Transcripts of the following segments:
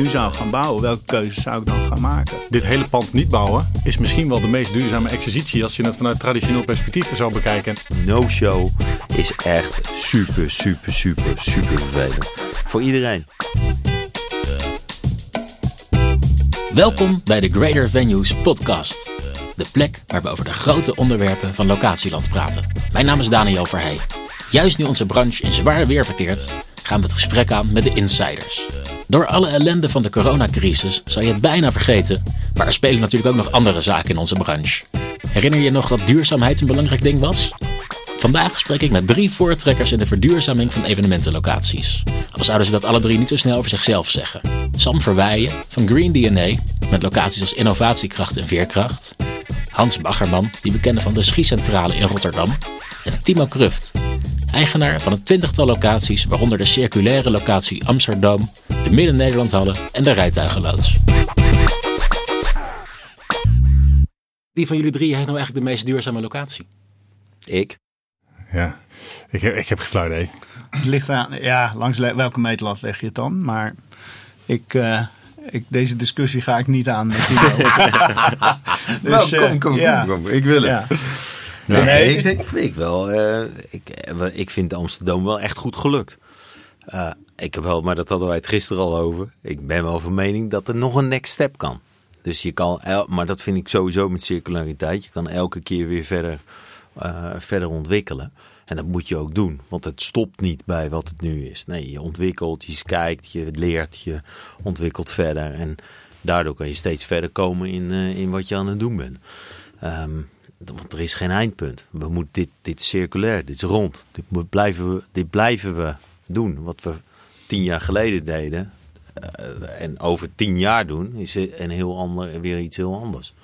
nu zou gaan bouwen, welke keuzes zou ik dan gaan maken? Dit hele pand niet bouwen is misschien wel de meest duurzame exercitie als je het vanuit traditioneel perspectief zou bekijken. No-show is echt super, super, super, super vervelend. Voor iedereen. Welkom bij de Greater Venues podcast. De plek waar we over de grote onderwerpen van locatieland praten. Mijn naam is Daniel Verheij. Juist nu onze branche in zwaar weer verkeert, gaan we het gesprek aan met de insiders. Door alle ellende van de coronacrisis zou je het bijna vergeten, maar er spelen natuurlijk ook nog andere zaken in onze branche. Herinner je nog dat duurzaamheid een belangrijk ding was? Vandaag spreek ik met drie voortrekkers in de verduurzaming van evenementenlocaties. Al zouden ze dat alle drie niet zo snel over zichzelf zeggen. Sam Verweijen van Green DNA, met locaties als innovatiekracht en veerkracht. Hans Baggerman, die we kennen van de Schiecentrale in Rotterdam. En Timo Kruft, eigenaar van een twintigtal locaties, waaronder de circulaire locatie Amsterdam, de Midden-Nederlandhallen en de Rijtuigenloods. Wie van jullie drie heeft nou eigenlijk de meest duurzame locatie? Ik. Ja, ik heb, ik heb geen flauw idee. Het ligt aan, ja, langs welke meetlat leg je het dan? Maar ik, eh, ik, deze discussie ga ik niet aan met Timo. Dus, Nou, kom, eh, kom, ja. kom, kom. Ik wil het. Ja. Nee, Nee, ik, ik wel. eh, ik, eh, ik vind Amsterdam wel echt goed gelukt. Eh, ik heb wel, maar dat hadden wij het gisteren al over. Ik ben wel van mening dat er nog een next step kan. Dus je kan, maar dat vind ik sowieso met circulariteit. Je kan elke keer weer verder, verder ontwikkelen. En dat moet je ook doen, want het stopt niet bij wat het nu is. Nee, je ontwikkelt, je kijkt, je leert, je ontwikkelt verder. En daardoor kan je steeds verder komen in, in wat je aan het doen bent. Ehm, want er is geen eindpunt. We moeten dit, dit is circulair, dit is rond. Dit, blijven we, dit blijven we doen. Wat we tien jaar geleden deden eh, en over tien jaar doen, is een heel ander, weer iets heel anders.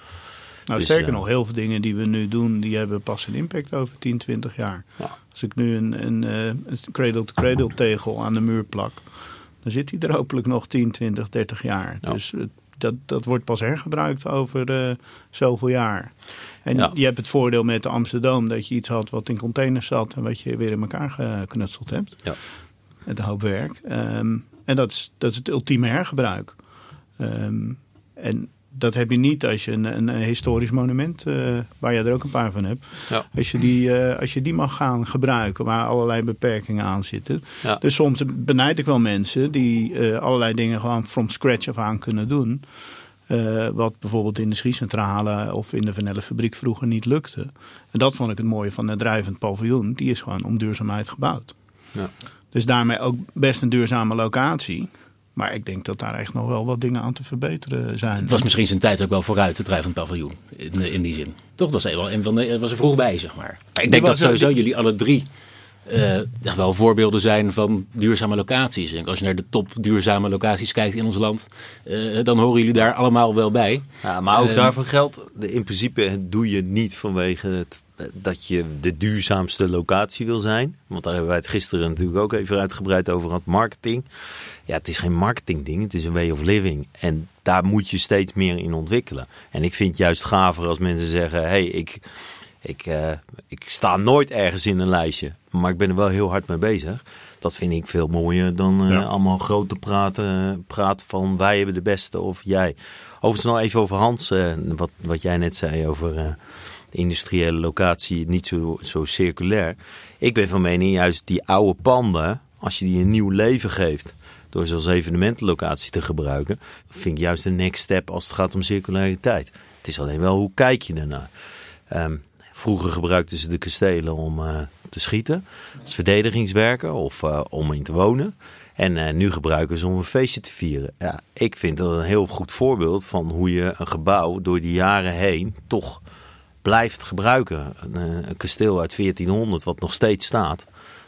Nou, Dus, sterker eh, nog, heel veel dingen die we nu doen, die hebben pas een impact over 10, 20 jaar. Ja. Als ik nu een, een, eh, een cradle-to-cradle tegel aan de muur plak, dan zit die er hopelijk nog 10, 20, 30 jaar. Ja. Dus dat, dat wordt pas hergebruikt over zoveel jaar. En Ja. je hebt het voordeel met de Amsterdam dat je iets had wat in containers zat en wat je weer in elkaar geknutseld hebt. Ja. Met een hoop werk. Ehm, en dat is, dat is het ultieme hergebruik. Ehm, en dat heb je niet als je een, een, historisch monument, eh, waar je er ook een paar van hebt, Ja. als, je die, eh, als je die mag gaan gebruiken, waar allerlei beperkingen aan zitten. Ja. Dus soms benijd ik wel mensen die eh, allerlei dingen gewoon from scratch af aan kunnen doen. Eh, wat bijvoorbeeld in de schiecentrale of in de vanillefabriek vroeger niet lukte. En dat vond ik het mooie van het drijvend paviljoen. Die is gewoon om duurzaamheid gebouwd. Ja. Dus daarmee ook best een duurzame locatie. Maar ik denk dat daar echt nog wel wat dingen aan te verbeteren zijn. Het was misschien zijn tijd ook wel vooruit, het drijvend paviljoen. In, in die zin. Toch? Dat was, wel een van de, was er vroeg bij, zeg maar. Maar ik denk dat sowieso jullie alle drie eh, echt wel voorbeelden zijn van duurzame locaties. En als je naar de top duurzame locaties kijkt in ons land, eh, dan horen jullie daar allemaal wel bij. Ja, maar ook daarvan geldt, de- in principe doe je niet vanwege het, eh, dat je de duurzaamste locatie wil zijn. Want daar hebben wij het gisteren natuurlijk ook even uitgebreid over gehad, marketing. Ja, het is geen marketingding, het is een way of living. En daar moet je steeds meer in ontwikkelen. En ik vind het juist gaver als mensen zeggen, hé, hey, ik, ik, eh, ik sta nooit ergens in een lijstje, maar ik ben er wel heel hard mee bezig. Dat vind ik veel mooier dan eh, Ja. allemaal grote praten, praten van wij hebben de beste of jij. Overigens nog even over Hans, eh, wat, wat jij net zei over de industriële locatie, niet zo, zo circulair. Ik ben van mening juist die oude panden, als je die een nieuw leven geeft, door ze als evenementenlocatie te gebruiken, vind ik juist een next step als het gaat om circulariteit. Het is alleen wel hoe kijk je ernaar. Ehm, vroeger gebruikten ze de kastelen om eh, te schieten, als verdedigingswerken of eh, om in te wonen. En eh, nu gebruiken ze om een feestje te vieren. Ja, ik vind dat een heel goed voorbeeld van hoe je een gebouw door die jaren heen toch blijft gebruiken. Een, een kasteel uit 1400 wat nog steeds staat.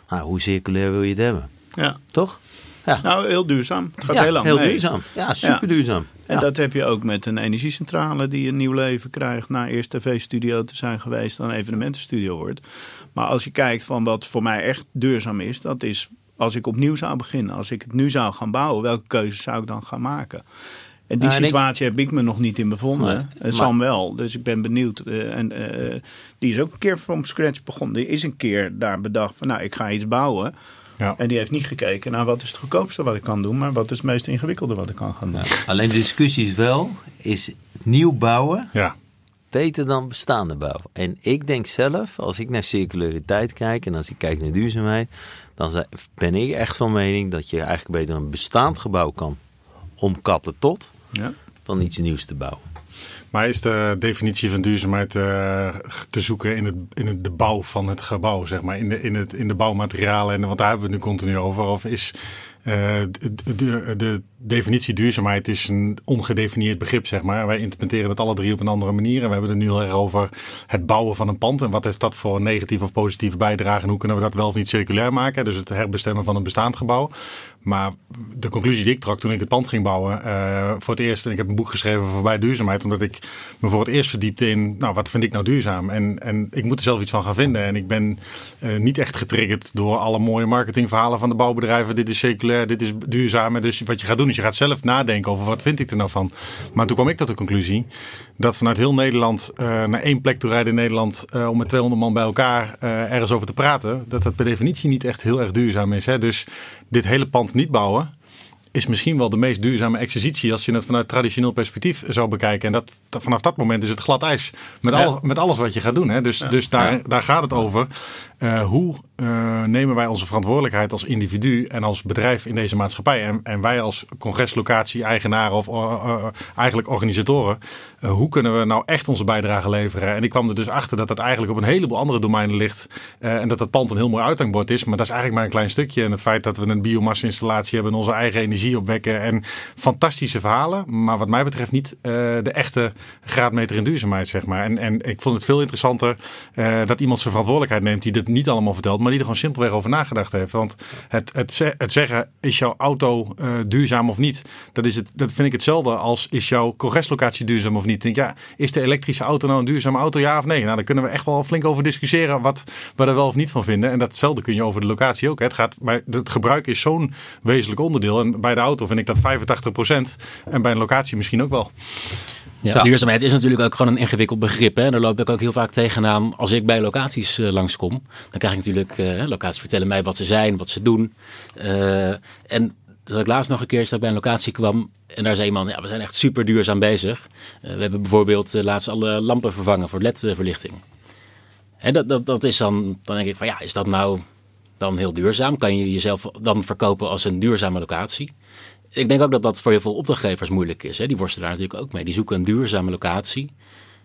Nou, hoe circulair wil je het hebben? Ja. Toch? Ja, Nou, heel duurzaam. Het gaat ja heel lang mee. duurzaam. Ja, super duurzaam. En dat heb je ook met een energiecentrale die een nieuw leven krijgt. Na eerst tv-studio te zijn geweest, dan evenementenstudio wordt. Maar als je kijkt van wat voor mij echt duurzaam is, dat is als ik opnieuw zou beginnen. Als ik het nu zou gaan bouwen, welke keuzes zou ik dan gaan maken? En die Nou, en ik- situatie heb ik me nog niet in bevonden. Nee, Eh, maar- Sam wel, dus ik ben benieuwd. Eh, en eh, die is ook een keer from scratch begonnen. Die is een keer daar bedacht van nou, ik ga iets bouwen. Ja. En die heeft niet gekeken naar wat is het goedkoopste wat ik kan doen, maar wat is het meest ingewikkelde wat ik kan gaan doen. Alleen de discussie is wel, is nieuw bouwen Ja. beter dan bestaande bouwen? En ik denk zelf, als ik naar circulariteit kijk en als ik kijk naar duurzaamheid, dan ben ik echt van mening dat je eigenlijk beter een bestaand gebouw kan omkatten tot, Ja. dan iets nieuws te bouwen. Maar is de definitie van duurzaamheid eh, te zoeken in, het, in het, de bouw van het gebouw, zeg maar, in de, in het, in de bouwmaterialen? En, want daar hebben we het nu continu over. Of is eh, de, de, de definitie duurzaamheid is een ongedefinieerd begrip, zeg maar. Wij interpreteren het alle drie op een andere manier. En we hebben het nu erg over het bouwen van een pand. En wat heeft dat voor een negatieve of positieve bijdrage? En hoe kunnen we dat wel of niet circulair maken? Dus het herbestemmen van een bestaand gebouw. Maar de conclusie die ik trok toen ik het pand ging bouwen, eh, voor het eerst, en ik heb een boek geschreven voorbij duurzaamheid, omdat ik me voor het eerst verdiepte in, nou, wat vind ik nou duurzaam? En, en ik moet er zelf iets van gaan vinden. En ik ben eh, niet echt getriggerd door alle mooie marketingverhalen van de bouwbedrijven. Dit is circulair, dit is duurzaam. En dus wat je gaat doen, is je gaat zelf nadenken over wat vind ik er nou van. Maar toen kwam ik tot de conclusie dat vanuit heel Nederland eh, naar één plek toe rijden in Nederland eh, om met 200 man bij elkaar eh, ergens over te praten, dat dat per definitie niet echt heel erg duurzaam is. Hè? Dus dit hele pand niet bouwen is misschien wel de meest duurzame exercitie als je het vanuit traditioneel perspectief zou bekijken. En dat, dat- vanaf dat moment is het glad ijs met, Ja. al, met alles wat je gaat doen. Hè? Dus, dus daar, daar gaat het over. Hoe eh, nemen wij onze verantwoordelijkheid als individu en als bedrijf in deze maatschappij? En, en wij als congreslocatie, eigenaren of eh, eh, eigenlijk organisatoren, hoe kunnen we nou echt onze bijdrage leveren? En ik kwam er dus achter dat dat eigenlijk op een heleboel andere domeinen ligt. en dat het pand een heel mooi uithangbord is. Maar dat is eigenlijk maar een klein stukje. En het feit dat we een biomassa-installatie hebben en onze eigen energie opwekken. En fantastische verhalen. Maar wat mij betreft niet de echte graadmeter in duurzaamheid, zeg maar. En, en ik vond het veel interessanter dat iemand zijn verantwoordelijkheid neemt die dit niet allemaal vertelt. Maar die er gewoon simpelweg over nagedacht heeft. Want het, het, ze- het zeggen, is jouw auto eh, duurzaam of niet? Dat, is het, dat vind ik hetzelfde als, is jouw congreslocatie duurzaam of niet? Ik denk, ja, is de elektrische auto nou een duurzame auto, ja of nee? Nou, daar kunnen we echt wel flink over discussiëren wat we er wel of niet van vinden. En datzelfde kun je over de locatie ook. hè. Het, gaat, maar het gebruik is zo'n wezenlijk onderdeel. En bij de auto vind ik dat 85%. En bij een locatie misschien ook wel. Ja, Ja. Duurzaamheid is natuurlijk ook gewoon een ingewikkeld begrip. Hè? Daar loop ik ook heel vaak tegenaan. Als ik bij locaties eh, langskom, dan krijg ik natuurlijk... eh, locaties vertellen mij wat ze zijn, wat ze doen. Eh, en dat ik laatst nog een keer dat ik bij een locatie kwam... en daar zei iemand, ja, we zijn echt super duurzaam bezig. We hebben bijvoorbeeld laatst alle lampen vervangen voor LED-verlichting. En dat, dat, dat is dan, dan denk ik van, ja, is dat nou dan heel duurzaam? Kan je jezelf dan verkopen als een duurzame locatie? Ik denk ook dat dat voor heel veel opdrachtgevers moeilijk is. Hè? Die worstelen daar natuurlijk ook mee. Die zoeken een duurzame locatie.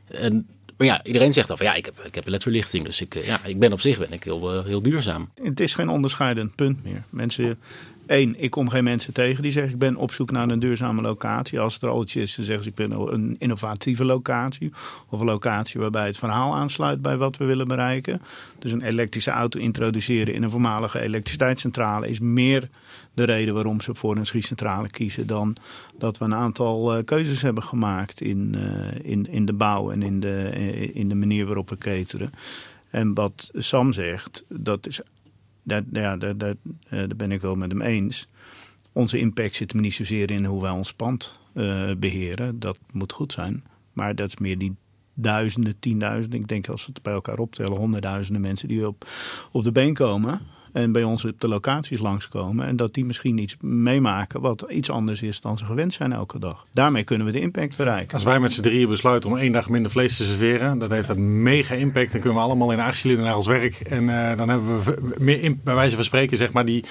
En, maar ja, iedereen zegt dan van ja, ik heb, ik heb ledverlichting. Dus ik, eh, ja, ik ben op zich ben ik heel, eh, heel duurzaam. Het is geen onderscheidend punt meer. Mensen, één, ik kom geen mensen tegen die zeggen ik ben op zoek naar een duurzame locatie. Als er al iets is, dan zeggen ze ik ben een innovatieve locatie. Of een locatie waarbij het verhaal aansluit bij wat we willen bereiken. Dus een elektrische auto introduceren in een voormalige elektriciteitscentrale is meer de reden waarom ze voor een schiecentrale kiezen dan dat we een aantal eh, keuzes hebben gemaakt in, eh, in, in de bouw en in de, eh, in de manier waarop we cateren. En wat Sam zegt, dat is, daar, ja, eh, daar ben ik wel met hem eens. Onze impact zit hem niet zozeer in hoe wij ons pand eh, beheren. Dat moet goed zijn. Maar dat is meer die duizenden, tienduizenden. Ik denk als we het bij elkaar optellen, honderdduizenden mensen die op, op de been komen. En bij ons op de locaties langskomen. En dat die misschien iets meemaken wat iets anders is dan ze gewend zijn elke dag. Daarmee kunnen we de impact bereiken. Als wij met z'n drieën besluiten om één dag minder vlees te serveren, dan heeft dat mega impact. Dan kunnen we allemaal in actie naar ons werk. En eh, dan hebben we meer, bij wijze van spreken, zeg maar, die,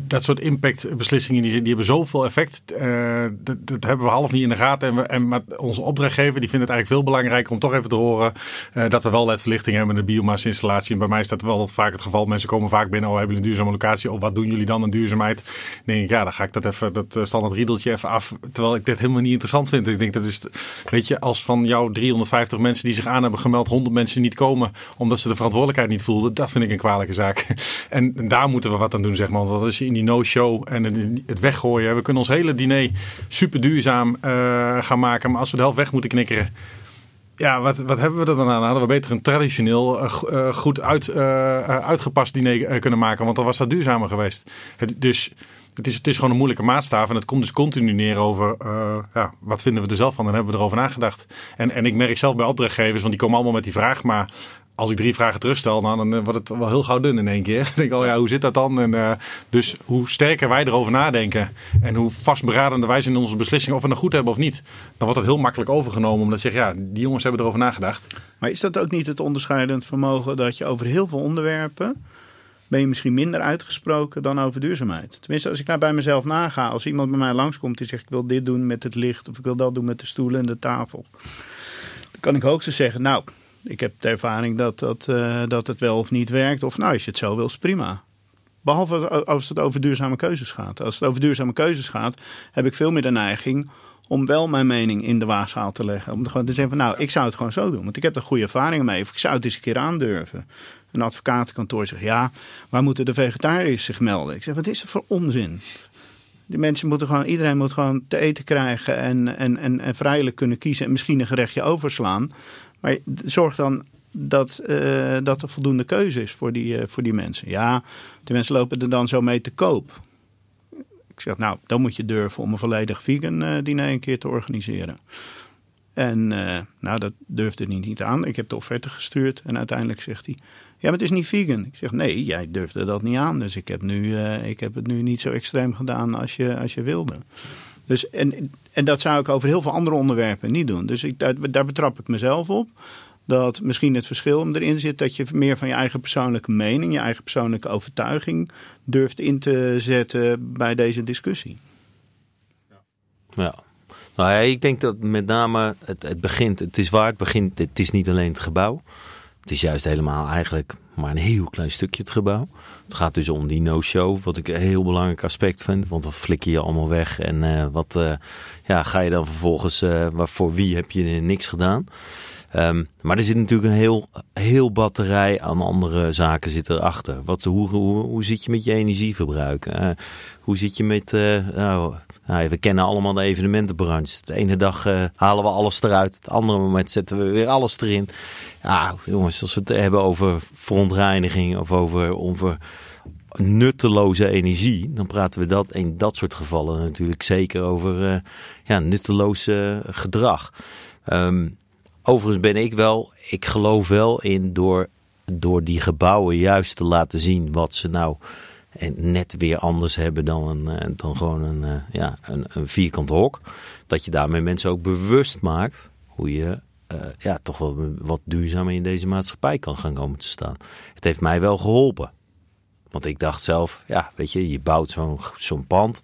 dat soort impactbeslissingen, die, die hebben zoveel effect. Eh, dat, dat hebben we half niet in de gaten. En, we, en onze opdrachtgever, die vindt het eigenlijk veel belangrijker om toch even te horen eh, dat we wel ledverlichting hebben met de biomassa-installatie. En bij mij is dat wel wat vaak het geval. Mensen komen vaak binnen, hebben jullie een duurzame locatie? Of wat doen jullie dan aan duurzaamheid? Dan denk ik, ja, dan ga ik dat even, dat eh, standaard riedeltje even af. Terwijl ik dit helemaal niet interessant vind. Ik denk, dat is, weet je, als van jouw 350 mensen die zich aan hebben gemeld, 100 mensen niet komen omdat ze de verantwoordelijkheid niet voelden, dat vind ik een kwalijke zaak. En, daar moeten we wat aan doen, zeg maar. Want als je in die no-show en het- het weggooien, we kunnen ons hele diner super duurzaam eh, gaan maken, maar als we de helft weg moeten knikkeren, ja, wat, wat hebben we er dan aan? Hadden we beter een traditioneel, eh, eh, goed uit, eh, uitgepast diner kunnen maken, want dan was dat duurzamer geweest. Het, dus het, is, het is gewoon een moeilijke maatstaf. En het komt dus continu neer over ja, wat vinden we er zelf van. En hebben we erover nagedacht. En, en ik merk zelf bij opdrachtgevers, want die komen allemaal met die vraag. Maar als ik drie vragen terugstel, nou, dan wordt het wel heel gauw dun in één keer. Dan denk ik, oh ja, hoe zit dat dan? En, uh, dus hoe sterker wij erover nadenken en hoe vastberadender wij zijn in onze beslissing of we het goed hebben of niet, dan wordt het heel makkelijk overgenomen. Omdat ze zeggen, ja, die jongens hebben erover nagedacht. Maar is dat ook niet het onderscheidend vermogen dat je over heel veel onderwerpen ben je misschien minder uitgesproken dan over duurzaamheid. Tenminste, als ik nou bij mezelf naga, als iemand bij mij langskomt die zegt ik wil dit doen met het licht of ik wil dat doen met de stoelen en de tafel, dan kan ik hoogstens zeggen, nou, ik heb de ervaring dat, dat, uh, dat het wel of niet werkt. Of nou, als je het zo wil, is prima. Behalve als het over duurzame keuzes gaat. Als het over duurzame keuzes gaat, heb ik veel meer de neiging om wel mijn mening in de waagschaal te leggen. Om gewoon te zeggen van nou, ik zou het gewoon zo doen. Want ik heb er goede ervaringen mee. Of ik zou het eens een keer aandurven. Een advocatenkantoor zegt ja, waar moeten de vegetariërs zich melden? Ik zeg wat is er voor onzin? Die mensen moeten gewoon, iedereen moet gewoon te eten krijgen en, en, en, en vrijelijk kunnen kiezen en misschien een gerechtje overslaan. Maar zorg dan dat, uh, dat er voldoende keuze is voor die, uh, voor die mensen. Ja, die mensen lopen er dan zo mee te koop. Ik zeg, nou, dan moet je durven om een volledig vegan uh, diner een keer te organiseren. En nou, dat durfde hij niet aan. Ik heb de offerte gestuurd en uiteindelijk zegt hij... Ja, maar het is niet vegan. Ik zeg, nee, jij durfde dat niet aan. Dus ik heb, nu, ik heb het nu niet zo extreem gedaan als je, als je wilde. Dus, en, en dat zou ik over heel veel andere onderwerpen niet doen. Dus ik, daar, daar betrap ik mezelf op. Dat misschien het verschil erin zit dat je meer van je eigen persoonlijke mening, je eigen persoonlijke overtuiging durft in te zetten bij deze discussie. Ja. Nou ja, ik denk dat met name het, het begint, het is waar, het begint, het is niet alleen het gebouw. Het is juist helemaal eigenlijk maar een heel klein stukje het gebouw. Het gaat dus om die no-show, wat ik een heel belangrijk aspect vind. Want dan flikker je allemaal weg en uh, wat uh, ja, ga je dan vervolgens, uh, voor wie heb je niks gedaan? Um, maar er zit natuurlijk een heel, heel batterij aan andere zaken zit erachter. Wat, hoe, hoe, hoe zit je met je energieverbruik? Hoe zit je met... Nou, nou, we kennen allemaal de evenementenbranche. De ene dag uh, halen we alles eruit. Het andere moment zetten we weer alles erin. Ja, jongens, als we het hebben over verontreiniging of over, over nutteloze energie, dan praten we dat in dat soort gevallen natuurlijk zeker over ja, nutteloos gedrag. Um, Overigens ben ik wel, ik geloof wel in door, door die gebouwen juist te laten zien wat ze nou net weer anders hebben dan, een, eh, dan gewoon een, eh, ja, een, een vierkant hok. Dat je daarmee mensen ook bewust maakt hoe je uh, ja, toch wel wat duurzamer in deze maatschappij kan gaan komen te staan. Het heeft mij wel geholpen. Want ik dacht zelf, ja, weet je, je bouwt zo'n zo'n pand,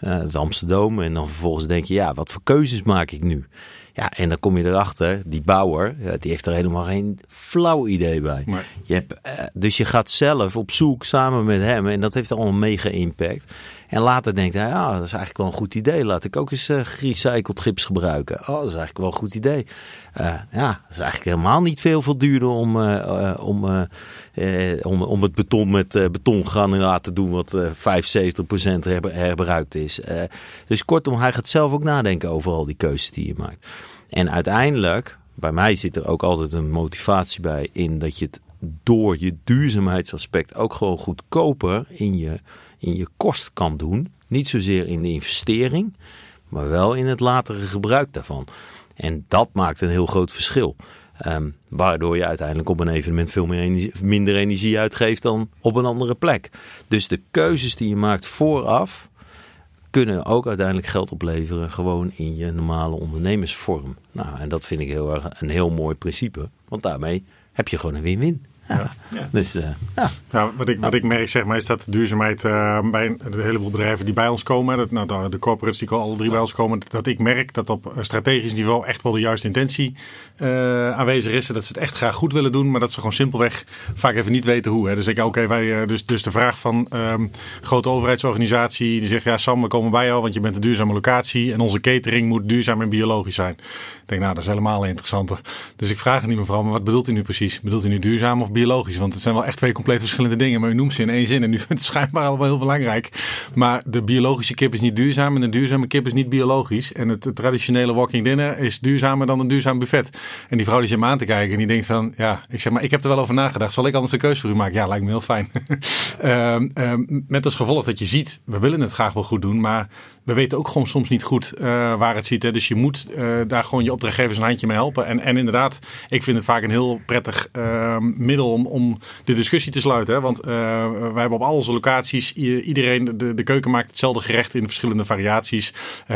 uh, het Amsterdam, en dan vervolgens denk je, ja, wat voor keuzes maak ik nu? Ja, en dan kom je erachter, die bouwer, die heeft er helemaal geen flauw idee bij. Je hebt, uh, dus je gaat zelf op zoek samen met hem en dat heeft allemaal mega impact. En later denkt hij, ja, dat is eigenlijk wel een goed idee. Laat ik ook eens uh, gerecycled gips gebruiken. Oh, dat is eigenlijk wel een goed idee. Uh, ja, dat is eigenlijk helemaal niet veel, veel duurder om, uh, om, om, om het beton met betongranulaat te doen wat 75% her, herbruikt is. dus kortom, hij gaat zelf ook nadenken over al die keuzes die je maakt. En uiteindelijk, bij mij zit er ook altijd een motivatie bij in dat je het door je duurzaamheidsaspect ook gewoon goedkoper in je in je kost kan doen. Niet zozeer in de investering, maar wel in het latere gebruik daarvan. En dat maakt een heel groot verschil. Um, waardoor je uiteindelijk op een evenement veel meer minder energie uitgeeft dan op een andere plek. Dus de keuzes die je maakt vooraf kunnen ook uiteindelijk geld opleveren gewoon in je normale ondernemersvorm. Nou, en dat vind ik heel erg een heel mooi principe, want daarmee heb je gewoon een win-win. Ja. Dus, uh, ja. ja. wat, ik, wat ik merk zeg maar, is dat duurzaamheid uh, bij een heleboel bedrijven die bij ons komen, dat, nou, de, de corporates die alle drie bij ons komen, dat ik merk dat op strategisch niveau echt wel de juiste intentie uh, aanwezig is. Dat ze het echt graag goed willen doen, maar dat ze gewoon simpelweg vaak even niet weten hoe. Hè. Dus ik, oké, okay, wij, dus, dus de vraag van um, grote overheidsorganisatie die zegt, ja Sam, we komen bij jou, want je bent een duurzame locatie en onze catering moet duurzaam en biologisch zijn. Denk, nou, dat is helemaal interessanter. Dus ik vraag het niet mevrouw, maar wat bedoelt u nu precies? Bedoelt u nu duurzaam of biologisch? Want het zijn wel echt twee compleet verschillende dingen. Maar u noemt ze in één zin en u vindt het schijnbaar al wel heel belangrijk. Maar de biologische kip is niet duurzaam en de duurzame kip is niet biologisch. En het, traditionele walking dinner is duurzamer dan een duurzaam buffet. En die vrouw die zit me aan te kijken en die denkt van, ja, ik zeg maar, ik heb er wel over nagedacht. Zal ik anders de keuze voor u maken? Ja, lijkt me heel fijn. um, um, met als gevolg dat je ziet, we willen het graag wel goed doen, maar we weten ook gewoon soms niet goed uh, waar het zit. Hè. Dus je moet uh, daar gewoon je opdrachtgevers een handje mee helpen. En, en inderdaad, ik vind het vaak een heel prettig uh, middel om, om de discussie te sluiten. Hè. Want wij hebben op al onze locaties, iedereen, de, de keuken maakt hetzelfde gerecht in verschillende variaties.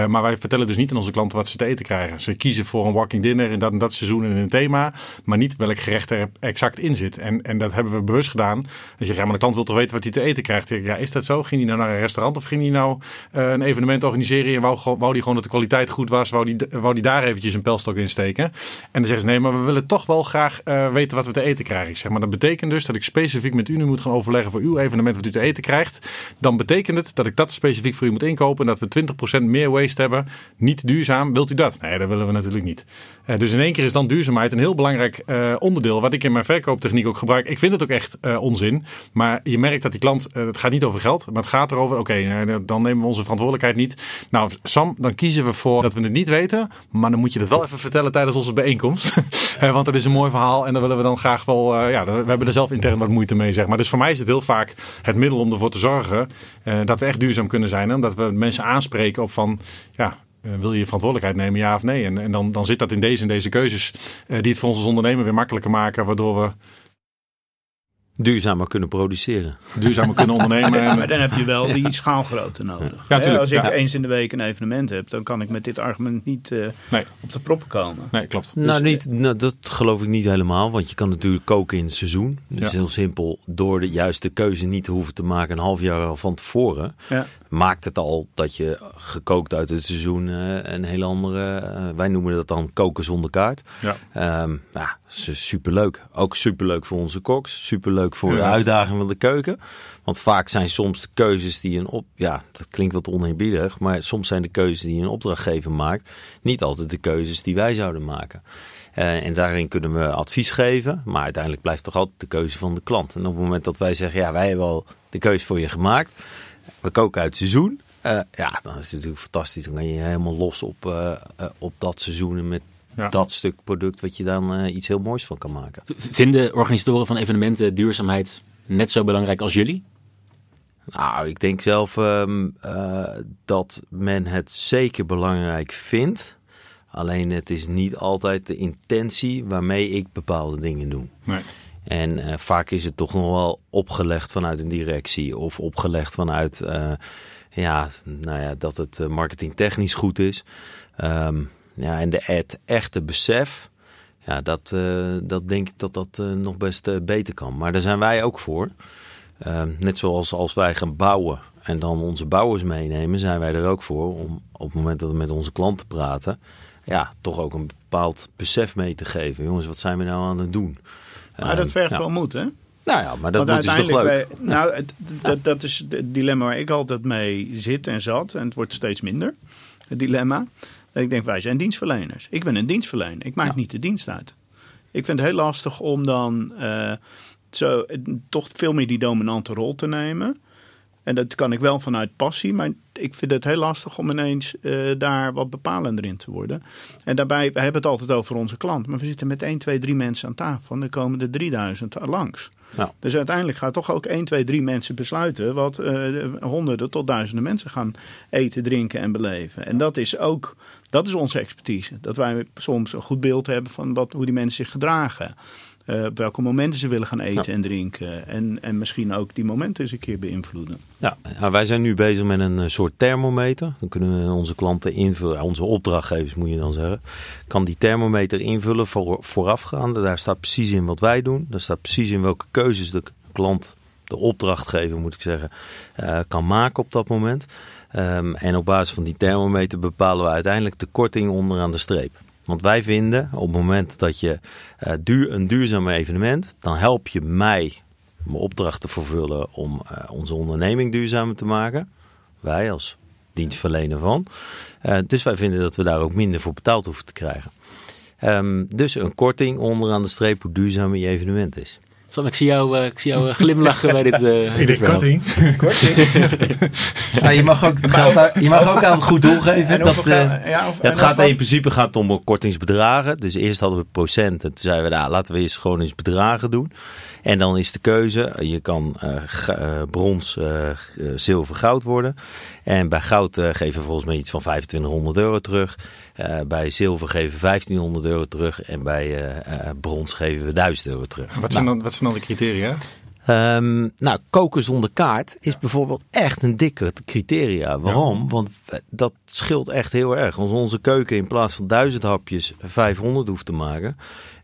maar wij vertellen dus niet aan onze klanten wat ze te eten krijgen. Ze kiezen voor een walking dinner in dat en dat seizoen en een thema. Maar niet welk gerecht er exact in zit. En, en dat hebben we bewust gedaan. Als je ja, maar de klant wil toch weten wat hij te eten krijgt. Ja, is dat zo? Ging hij nou naar een restaurant of ging hij nou een evenement organiseren en wou, wou die gewoon dat de kwaliteit goed was, wou die, wou die daar eventjes een pelstok in steken. En dan zeggen ze nee, maar we willen toch wel graag uh, weten wat we te eten krijgen. Ik zeg maar dat betekent dus dat ik specifiek met u nu moet gaan overleggen voor uw evenement wat u te eten krijgt. Dan betekent het dat ik dat specifiek voor u moet inkopen en dat we 20% meer waste hebben. Niet duurzaam, wilt u dat? Nee, dat willen we natuurlijk niet. Uh, dus in één keer is dan duurzaamheid een heel belangrijk uh, onderdeel wat ik in mijn verkooptechniek ook gebruik. Ik vind het ook echt onzin, maar je merkt dat die klant, het gaat niet over geld, maar het gaat erover, oké, okay, dan nemen we onze verantwoordelijkheid niet. Nou, Sam, dan kiezen we voor dat we het niet weten. Maar dan moet je dat wel even vertellen tijdens onze bijeenkomst. Want dat is een mooi verhaal en dan willen we dan graag wel. Uh, ja, we hebben er zelf intern wat moeite mee, zeg maar. Dus voor mij is het heel vaak het middel om ervoor te zorgen uh, dat we echt duurzaam kunnen zijn. Omdat we mensen aanspreken op van. Ja, uh, wil je je verantwoordelijkheid nemen, ja of nee? En, en dan, dan zit dat in deze en deze keuzes. die het voor ons als ondernemer weer makkelijker maken. Waardoor we Duurzamer kunnen produceren. Duurzamer kunnen ondernemen. En... maar dan heb je wel die schaalgrootte nodig. Ja, tuurlijk, Als ik ja. eens in de week een evenement heb, dan kan ik met dit argument niet uh, nee. op de proppen komen. Nee, klopt. Nou, niet, nou, dat geloof ik niet helemaal. Want je kan natuurlijk koken in het seizoen. Dat is heel simpel. Door de juiste keuze niet te hoeven te maken een half jaar al van tevoren. Maakt het al dat je gekookt uit het seizoen uh, een hele andere... Uh, wij noemen dat dan koken zonder kaart. Ja. Um, ja, superleuk. Ook superleuk voor onze koks. Superleuk voor de uitdaging van de keuken. Want vaak zijn soms de keuzes die een op... Ja, dat klinkt wat oneerbiedig. Maar soms zijn de keuzes die een opdrachtgever maakt... niet altijd de keuzes die wij zouden maken. Uh, en daarin kunnen we advies geven. Maar uiteindelijk blijft toch altijd de keuze van de klant. En op het moment dat wij zeggen... ja, wij hebben al de keuze voor je gemaakt. We koken uit seizoen. Uh, ja, dan is het natuurlijk fantastisch. Dan kan je helemaal los op, uh, op dat seizoen en met ja. dat stuk product wat je dan uh, iets heel moois van kan maken. Vinden organisatoren van evenementen duurzaamheid net zo belangrijk als jullie? Nou, ik denk zelf um, uh, dat men het zeker belangrijk vindt. Alleen het is niet altijd de intentie waarmee ik bepaalde dingen doe. Nee. En uh, vaak is het toch nog wel opgelegd vanuit een directie of opgelegd vanuit ja, nou ja, dat het marketingtechnisch goed is. Um, ja, en de het echte besef, ja, dat, uh, dat denk ik dat dat uh, nog best uh, beter kan. Maar daar zijn wij ook voor. Net zoals als wij gaan bouwen en dan onze bouwers meenemen, zijn wij er ook voor om op het moment dat we met onze klanten praten, ja, toch ook een bepaald besef mee te geven. Jongens, wat zijn we nou aan het doen? Maar dat vergt ja. wel moed, hè? Nou ja, maar dat moet is toch leuk? Wij, nou, het, dat is het dilemma waar ik altijd mee zit en zat. En het wordt steeds minder, het dilemma. Ik denk, wij zijn dienstverleners. Ik ben een dienstverlener. Ik maak ja. niet de dienst uit. Ik vind het heel lastig om dan uh, zo, toch veel meer die dominante rol te nemen. En dat kan ik wel vanuit passie, maar ik vind het heel lastig om ineens uh, daar wat bepalender in te worden. En daarbij, we hebben het altijd over onze klant, maar we zitten met 1, 2, 3 mensen aan tafel en er komen er 3000 langs. Dus uiteindelijk gaat toch ook 1, 2, 3 mensen besluiten wat uh, honderden tot duizenden mensen gaan eten, drinken en beleven. En dat is ook, dat is onze expertise. Dat wij soms een goed beeld hebben van wat, hoe die mensen zich gedragen. Uh, op welke momenten ze willen gaan eten Ja. en drinken. En, en misschien ook die momenten eens een keer beïnvloeden. Ja, nou, wij zijn nu bezig met een eh, soort thermometer. Dan kunnen we onze klanten invullen, onze opdrachtgevers moet je dan zeggen. Kan die thermometer invullen voor, voorafgaande. Daar staat precies in wat wij doen. Daar staat precies in welke keuzes de klant, de opdrachtgever moet ik zeggen, uh, kan maken op dat moment. Um, en op basis van die thermometer bepalen we uiteindelijk de korting onderaan de streep. Want wij vinden op het moment dat je uh, duur, een duurzaam evenement, dan help je mij mijn opdracht te vervullen om uh, onze onderneming duurzamer te maken. Wij als dienstverlener van. Uh, dus wij vinden dat we daar ook minder voor betaald hoeven te krijgen. Ehm, dus een korting onderaan de streep hoe duurzaam je evenement is. Sam, ik zie jou, uh, ik zie jou glimlachen bij dit. Uh, ik denk korting. korting. nou, je mag ook, gaat, je mag ook aan het goed doel geven. Dat, uh, ja, of, het gaat in principe gaat om kortingsbedragen. Dus eerst hadden we procenten. Toen zeiden we, nou, laten we eens gewoon eens bedragen doen. En dan is de keuze, je kan brons, zilver, goud worden. En bij goud geven we volgens mij iets van 2500 euro terug. Uh, bij zilver geven we 1500 euro terug en bij uh, brons geven we 1000 euro terug. Wat zijn, nou, dan, wat zijn dan de criteria? Um, nou, koken zonder kaart is bijvoorbeeld echt een dikke criteria. Waarom? Ja. Want dat scheelt echt heel erg. Als onze keuken in plaats van 1000 hapjes 500 hoeft te maken.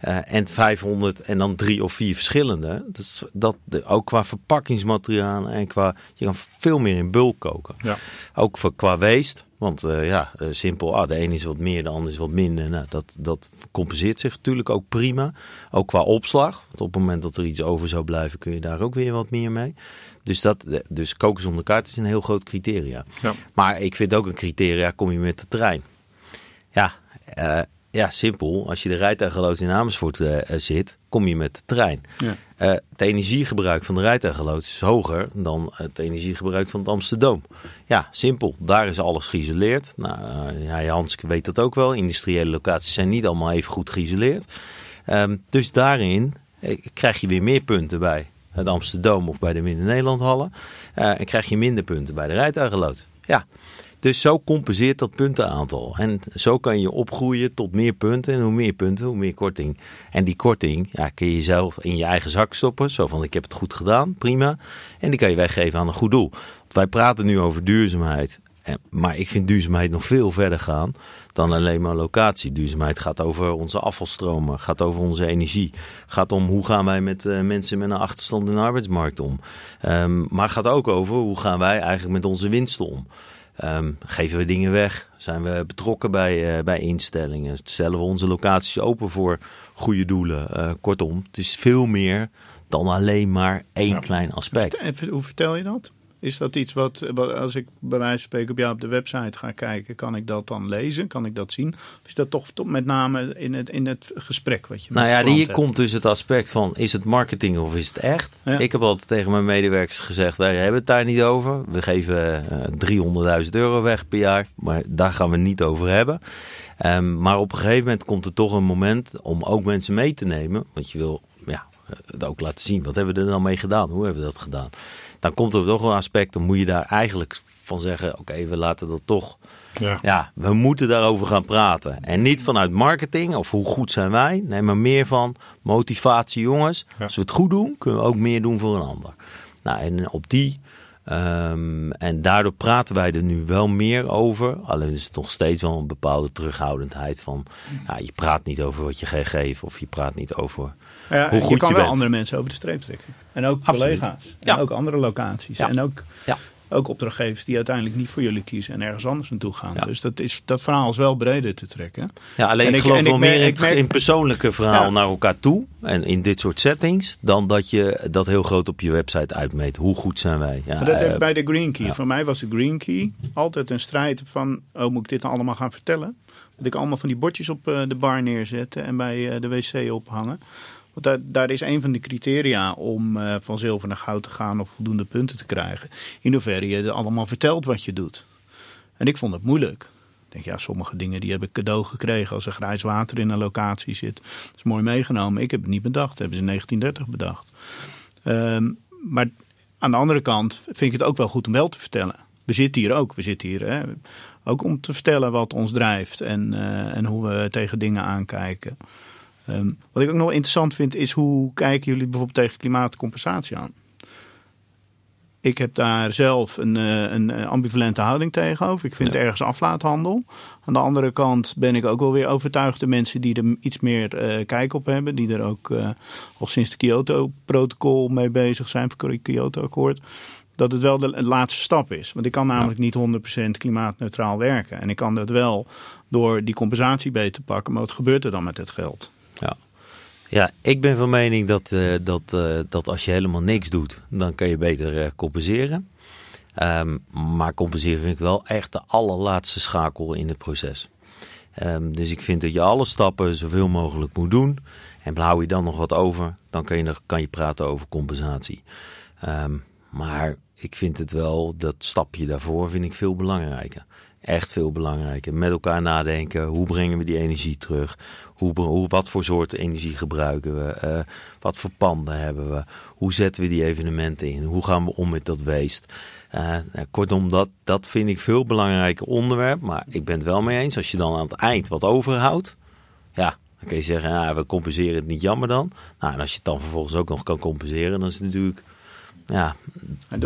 Uh, en 500 en dan drie of vier verschillende. Dat, dat, ook qua verpakkingsmaterialen en qua. Je kan veel meer in bulk koken. Ja. Ook voor, qua weest. Want uh, ja, uh, simpel, ah, de ene is wat meer, de ander is wat minder. Nou, dat, dat compenseert zich natuurlijk ook prima. Ook qua opslag. Want op het moment dat er iets over zou blijven, kun je daar ook weer wat meer mee. Dus, dat, dus koken zonder kaart is een heel groot criteria. Ja. Maar ik vind ook een criteria, kom je met de trein. Ja, uh, ja, simpel. Als je de rijtuigenloods in Amersfoort uh, zit, kom je met de trein. Ja. Uh, het energiegebruik van de rijtuigenloods is hoger dan het energiegebruik van het Amsterdam. Ja, simpel. Daar is alles geïsoleerd. Nou, uh, ja, Hans weet dat ook wel. Industriële locaties zijn niet allemaal even goed geïsoleerd. Um, dus daarin krijg je weer meer punten bij het Amsterdam of bij de Midden-Nederlandhallen. en krijg je minder punten bij de rijtuigenloods. Ja, dus zo compenseert dat puntenaantal. En zo kan je opgroeien tot meer punten. En hoe meer punten, hoe meer korting. En die korting ja, kun je zelf in je eigen zak stoppen. Zo van, ik heb het goed gedaan, prima. En die kan je weggeven aan een goed doel. Want wij praten nu over duurzaamheid. Maar ik vind duurzaamheid nog veel verder gaan dan alleen maar locatie. Duurzaamheid gaat over onze afvalstromen, gaat over onze energie. Gaat om hoe gaan wij met uh, mensen met een achterstand in de arbeidsmarkt om. Um, maar gaat ook over hoe gaan wij eigenlijk met onze winsten om. Um, geven we dingen weg? Zijn we betrokken bij, uh, bij instellingen? Stellen we onze locaties open voor goede doelen? Uh, kortom, het is veel meer dan alleen maar één ja. klein aspect. Hoe vertel je dat? Is dat iets wat, als ik bij wijze van spreken op jou op de website ga kijken, kan ik dat dan lezen? Kan ik dat zien? Of is dat toch, toch met name in het, in het gesprek wat je Nou ja, hier hebt? komt dus het aspect van, is het marketing of is het echt? Ja. Ik heb altijd tegen mijn medewerkers gezegd, wij hebben het daar niet over. We geven uh, 300.000 euro weg per jaar, maar daar gaan we het niet over hebben. Um, maar op een gegeven moment komt er toch een moment om ook mensen mee te nemen. Want je wil het ook laten zien. Wat hebben we er dan mee gedaan? Hoe hebben we dat gedaan? dan komt er toch een aspect, dan moet je daar eigenlijk van zeggen: oké, we laten dat toch. Ja. ja, we moeten daarover gaan praten. En niet vanuit marketing of hoe goed zijn wij. Nee, maar meer van motivatie, jongens. Ja. Als we het goed doen, kunnen we ook meer doen voor een ander. Nou, en op die. Um, en daardoor praten wij er nu wel meer over. Alleen is het nog steeds wel een bepaalde terughoudendheid van. Ja, je praat niet over wat je geeft of je praat niet over ja, hoe goed je kan je wel bent. andere mensen over de streep trekken. En ook Absoluut. collega's. Ja. En ook andere locaties. Ja. En ook, Ja. Ook opdrachtgevers die uiteindelijk niet voor jullie kiezen en ergens anders naartoe gaan. Ja. Dus dat, is, dat verhaal is wel breder te trekken. Ja, alleen En ik geloof wel meer in, merk- persoonlijke verhaal Ja. naar elkaar toe. En in dit soort settings. Dan dat je dat heel groot op je website uitmeet. Hoe goed zijn wij? Ja, dat eh, bij de Green Key. Voor mij was de Green Key altijd een strijd van... oh, moet ik dit nou allemaal gaan vertellen? Dat ik allemaal van die bordjes op eh, de bar neerzetten en bij eh, de wc ophangen. Want daar, is een van de criteria om eh, van zilver naar goud te gaan... of voldoende punten te krijgen. In hoeverre je allemaal vertelt wat je doet. En ik vond het moeilijk. Ik denk, ja, sommige dingen die heb ik cadeau gekregen als er grijs water in een locatie zit. Dat is mooi meegenomen. Ik heb het niet bedacht. Dat hebben ze in 1930 bedacht. Ehm, maar aan de andere kant vind ik het ook wel goed om wel te vertellen. We zitten hier ook. We zitten hier hè, ook om te vertellen wat ons drijft en, eh, en hoe we tegen dingen aankijken. Ehm, wat ik ook nog interessant vind is hoe kijken jullie bijvoorbeeld tegen klimaatcompensatie aan? Ik heb daar zelf een, eh, een eh, ambivalente houding tegenover. Ik vind Ja. het ergens aflaathandel. Aan de andere kant ben ik ook wel weer overtuigd de mensen die er iets meer eh, kijk op hebben. Die er ook al sinds het Kyoto-protocol mee bezig zijn, voor het Kyoto-akkoord. Dat het wel de laatste stap is. Want ik kan namelijk niet 100% klimaatneutraal werken. En ik kan dat wel door die compensatie beter te pakken. Maar wat gebeurt er dan met het geld? Ja. ja, ik ben van mening dat, eh, dat, eh, dat als je helemaal niks doet, dan kan je beter eh, compenseren. Ehm, maar compenseren vind ik wel echt de allerlaatste schakel in het proces. Ehm, dus ik vind dat je alle stappen zoveel mogelijk moet doen. En hou je dan nog wat over, dan kan je, kan je praten over compensatie. Ehm, maar ik vind het wel, dat stapje daarvoor vind ik veel belangrijker. Echt veel belangrijker. Met elkaar nadenken. Hoe brengen we die energie terug? Hoe, hoe, wat voor soorten energie gebruiken we? Uh, wat voor panden hebben we? Hoe zetten we die evenementen in? Hoe gaan we om met dat weest? Uh, kortom, dat, dat vind ik veel belangrijker onderwerp. Maar ik ben het wel mee eens. Als je dan aan het eind wat overhoudt. Ja, dan kun je zeggen, ja, we compenseren het niet jammer dan. Nou, en als je het dan vervolgens ook nog kan compenseren, dan is het natuurlijk... Ja.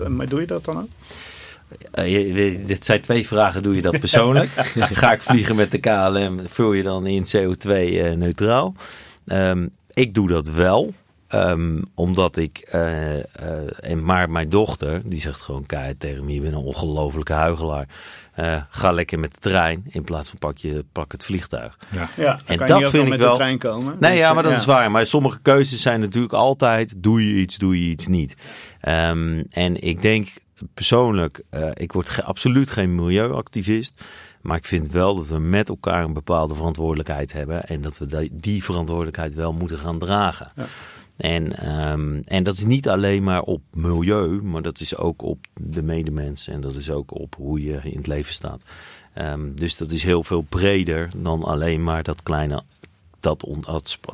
Maar doe je dat dan ook? Uh, dit zijn twee vragen. Doe je dat persoonlijk? Ga ik vliegen met de KLM? Vul je dan in CO2 uh, neutraal? Um, ik doe dat wel. Um, omdat ik, uh, uh, en maar mijn dochter, die zegt gewoon keihard tegen me, je bent een ongelofelijke huigelaar. Uh, ga lekker met de trein in plaats van pak, je, pak het vliegtuig. Ja, ja en dat vind ik met wel. De trein komen. Nee, dus, ja, maar dat ja. is waar. Maar sommige keuzes zijn natuurlijk altijd: doe je iets, doe je iets niet. Um, en ik denk persoonlijk, uh, ik word ge absoluut geen milieuactivist. Maar ik vind wel dat we met elkaar een bepaalde verantwoordelijkheid hebben. En dat we die verantwoordelijkheid wel moeten gaan dragen. Ja. En, um, en dat is niet alleen maar op milieu, maar dat is ook op de medemens. En dat is ook op hoe je in het leven staat. Um, dus dat is heel veel breder dan alleen maar dat kleine, dat,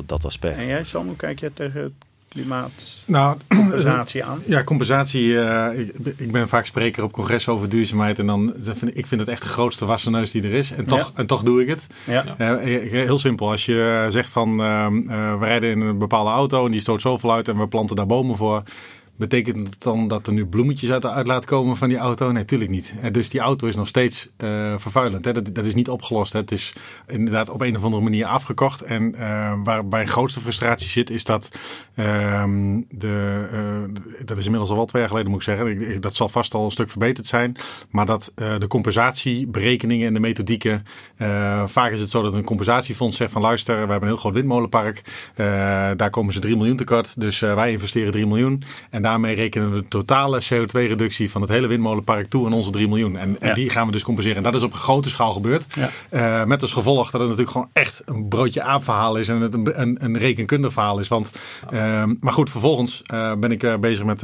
dat aspect. En jij, Sam, hoe kijk jij tegen het klimaat nou, compensatie aan? Ja, compensatie. Uh, ik, ik, ben vaak spreker op congres over duurzaamheid. En dan vind ik vind het echt de grootste wasseneus die er is. En toch, ja. en toch doe ik het. Ja. Uh, heel simpel. Als je zegt van uh, we rijden in een bepaalde auto en die stoot zoveel uit en we planten daar bomen voor. Betekent het dan dat er nu bloemetjes uit de uitlaat komen van die auto? Nee, natuurlijk niet. Dus die auto is nog steeds uh, vervuilend. Hè. Dat, dat, is niet opgelost. Hè. Het is inderdaad op een of andere manier afgekocht. En uh, waar mijn grootste frustratie zit, is dat uh, de, dat is inmiddels al wel twee jaar geleden, moet ik zeggen. Dat zal vast al een stuk verbeterd zijn. Maar dat de compensatieberekeningen en de methodieken. vaak is het zo dat een compensatiefonds zegt van luister, we hebben een heel groot windmolenpark. daar komen ze 3 miljoen tekort. Dus wij investeren 3 miljoen. En daarmee rekenen we de totale CO2-reductie van het hele windmolenpark toe aan onze 3 miljoen. En, en ja. die gaan we dus compenseren. En dat is op grote schaal gebeurd. Ja. Uh, met als gevolg dat het natuurlijk gewoon echt een broodje aapverhaal is. En het een, een, een rekenkundig verhaal is. Want, uh, maar goed, vervolgens uh, ben ik bezig met,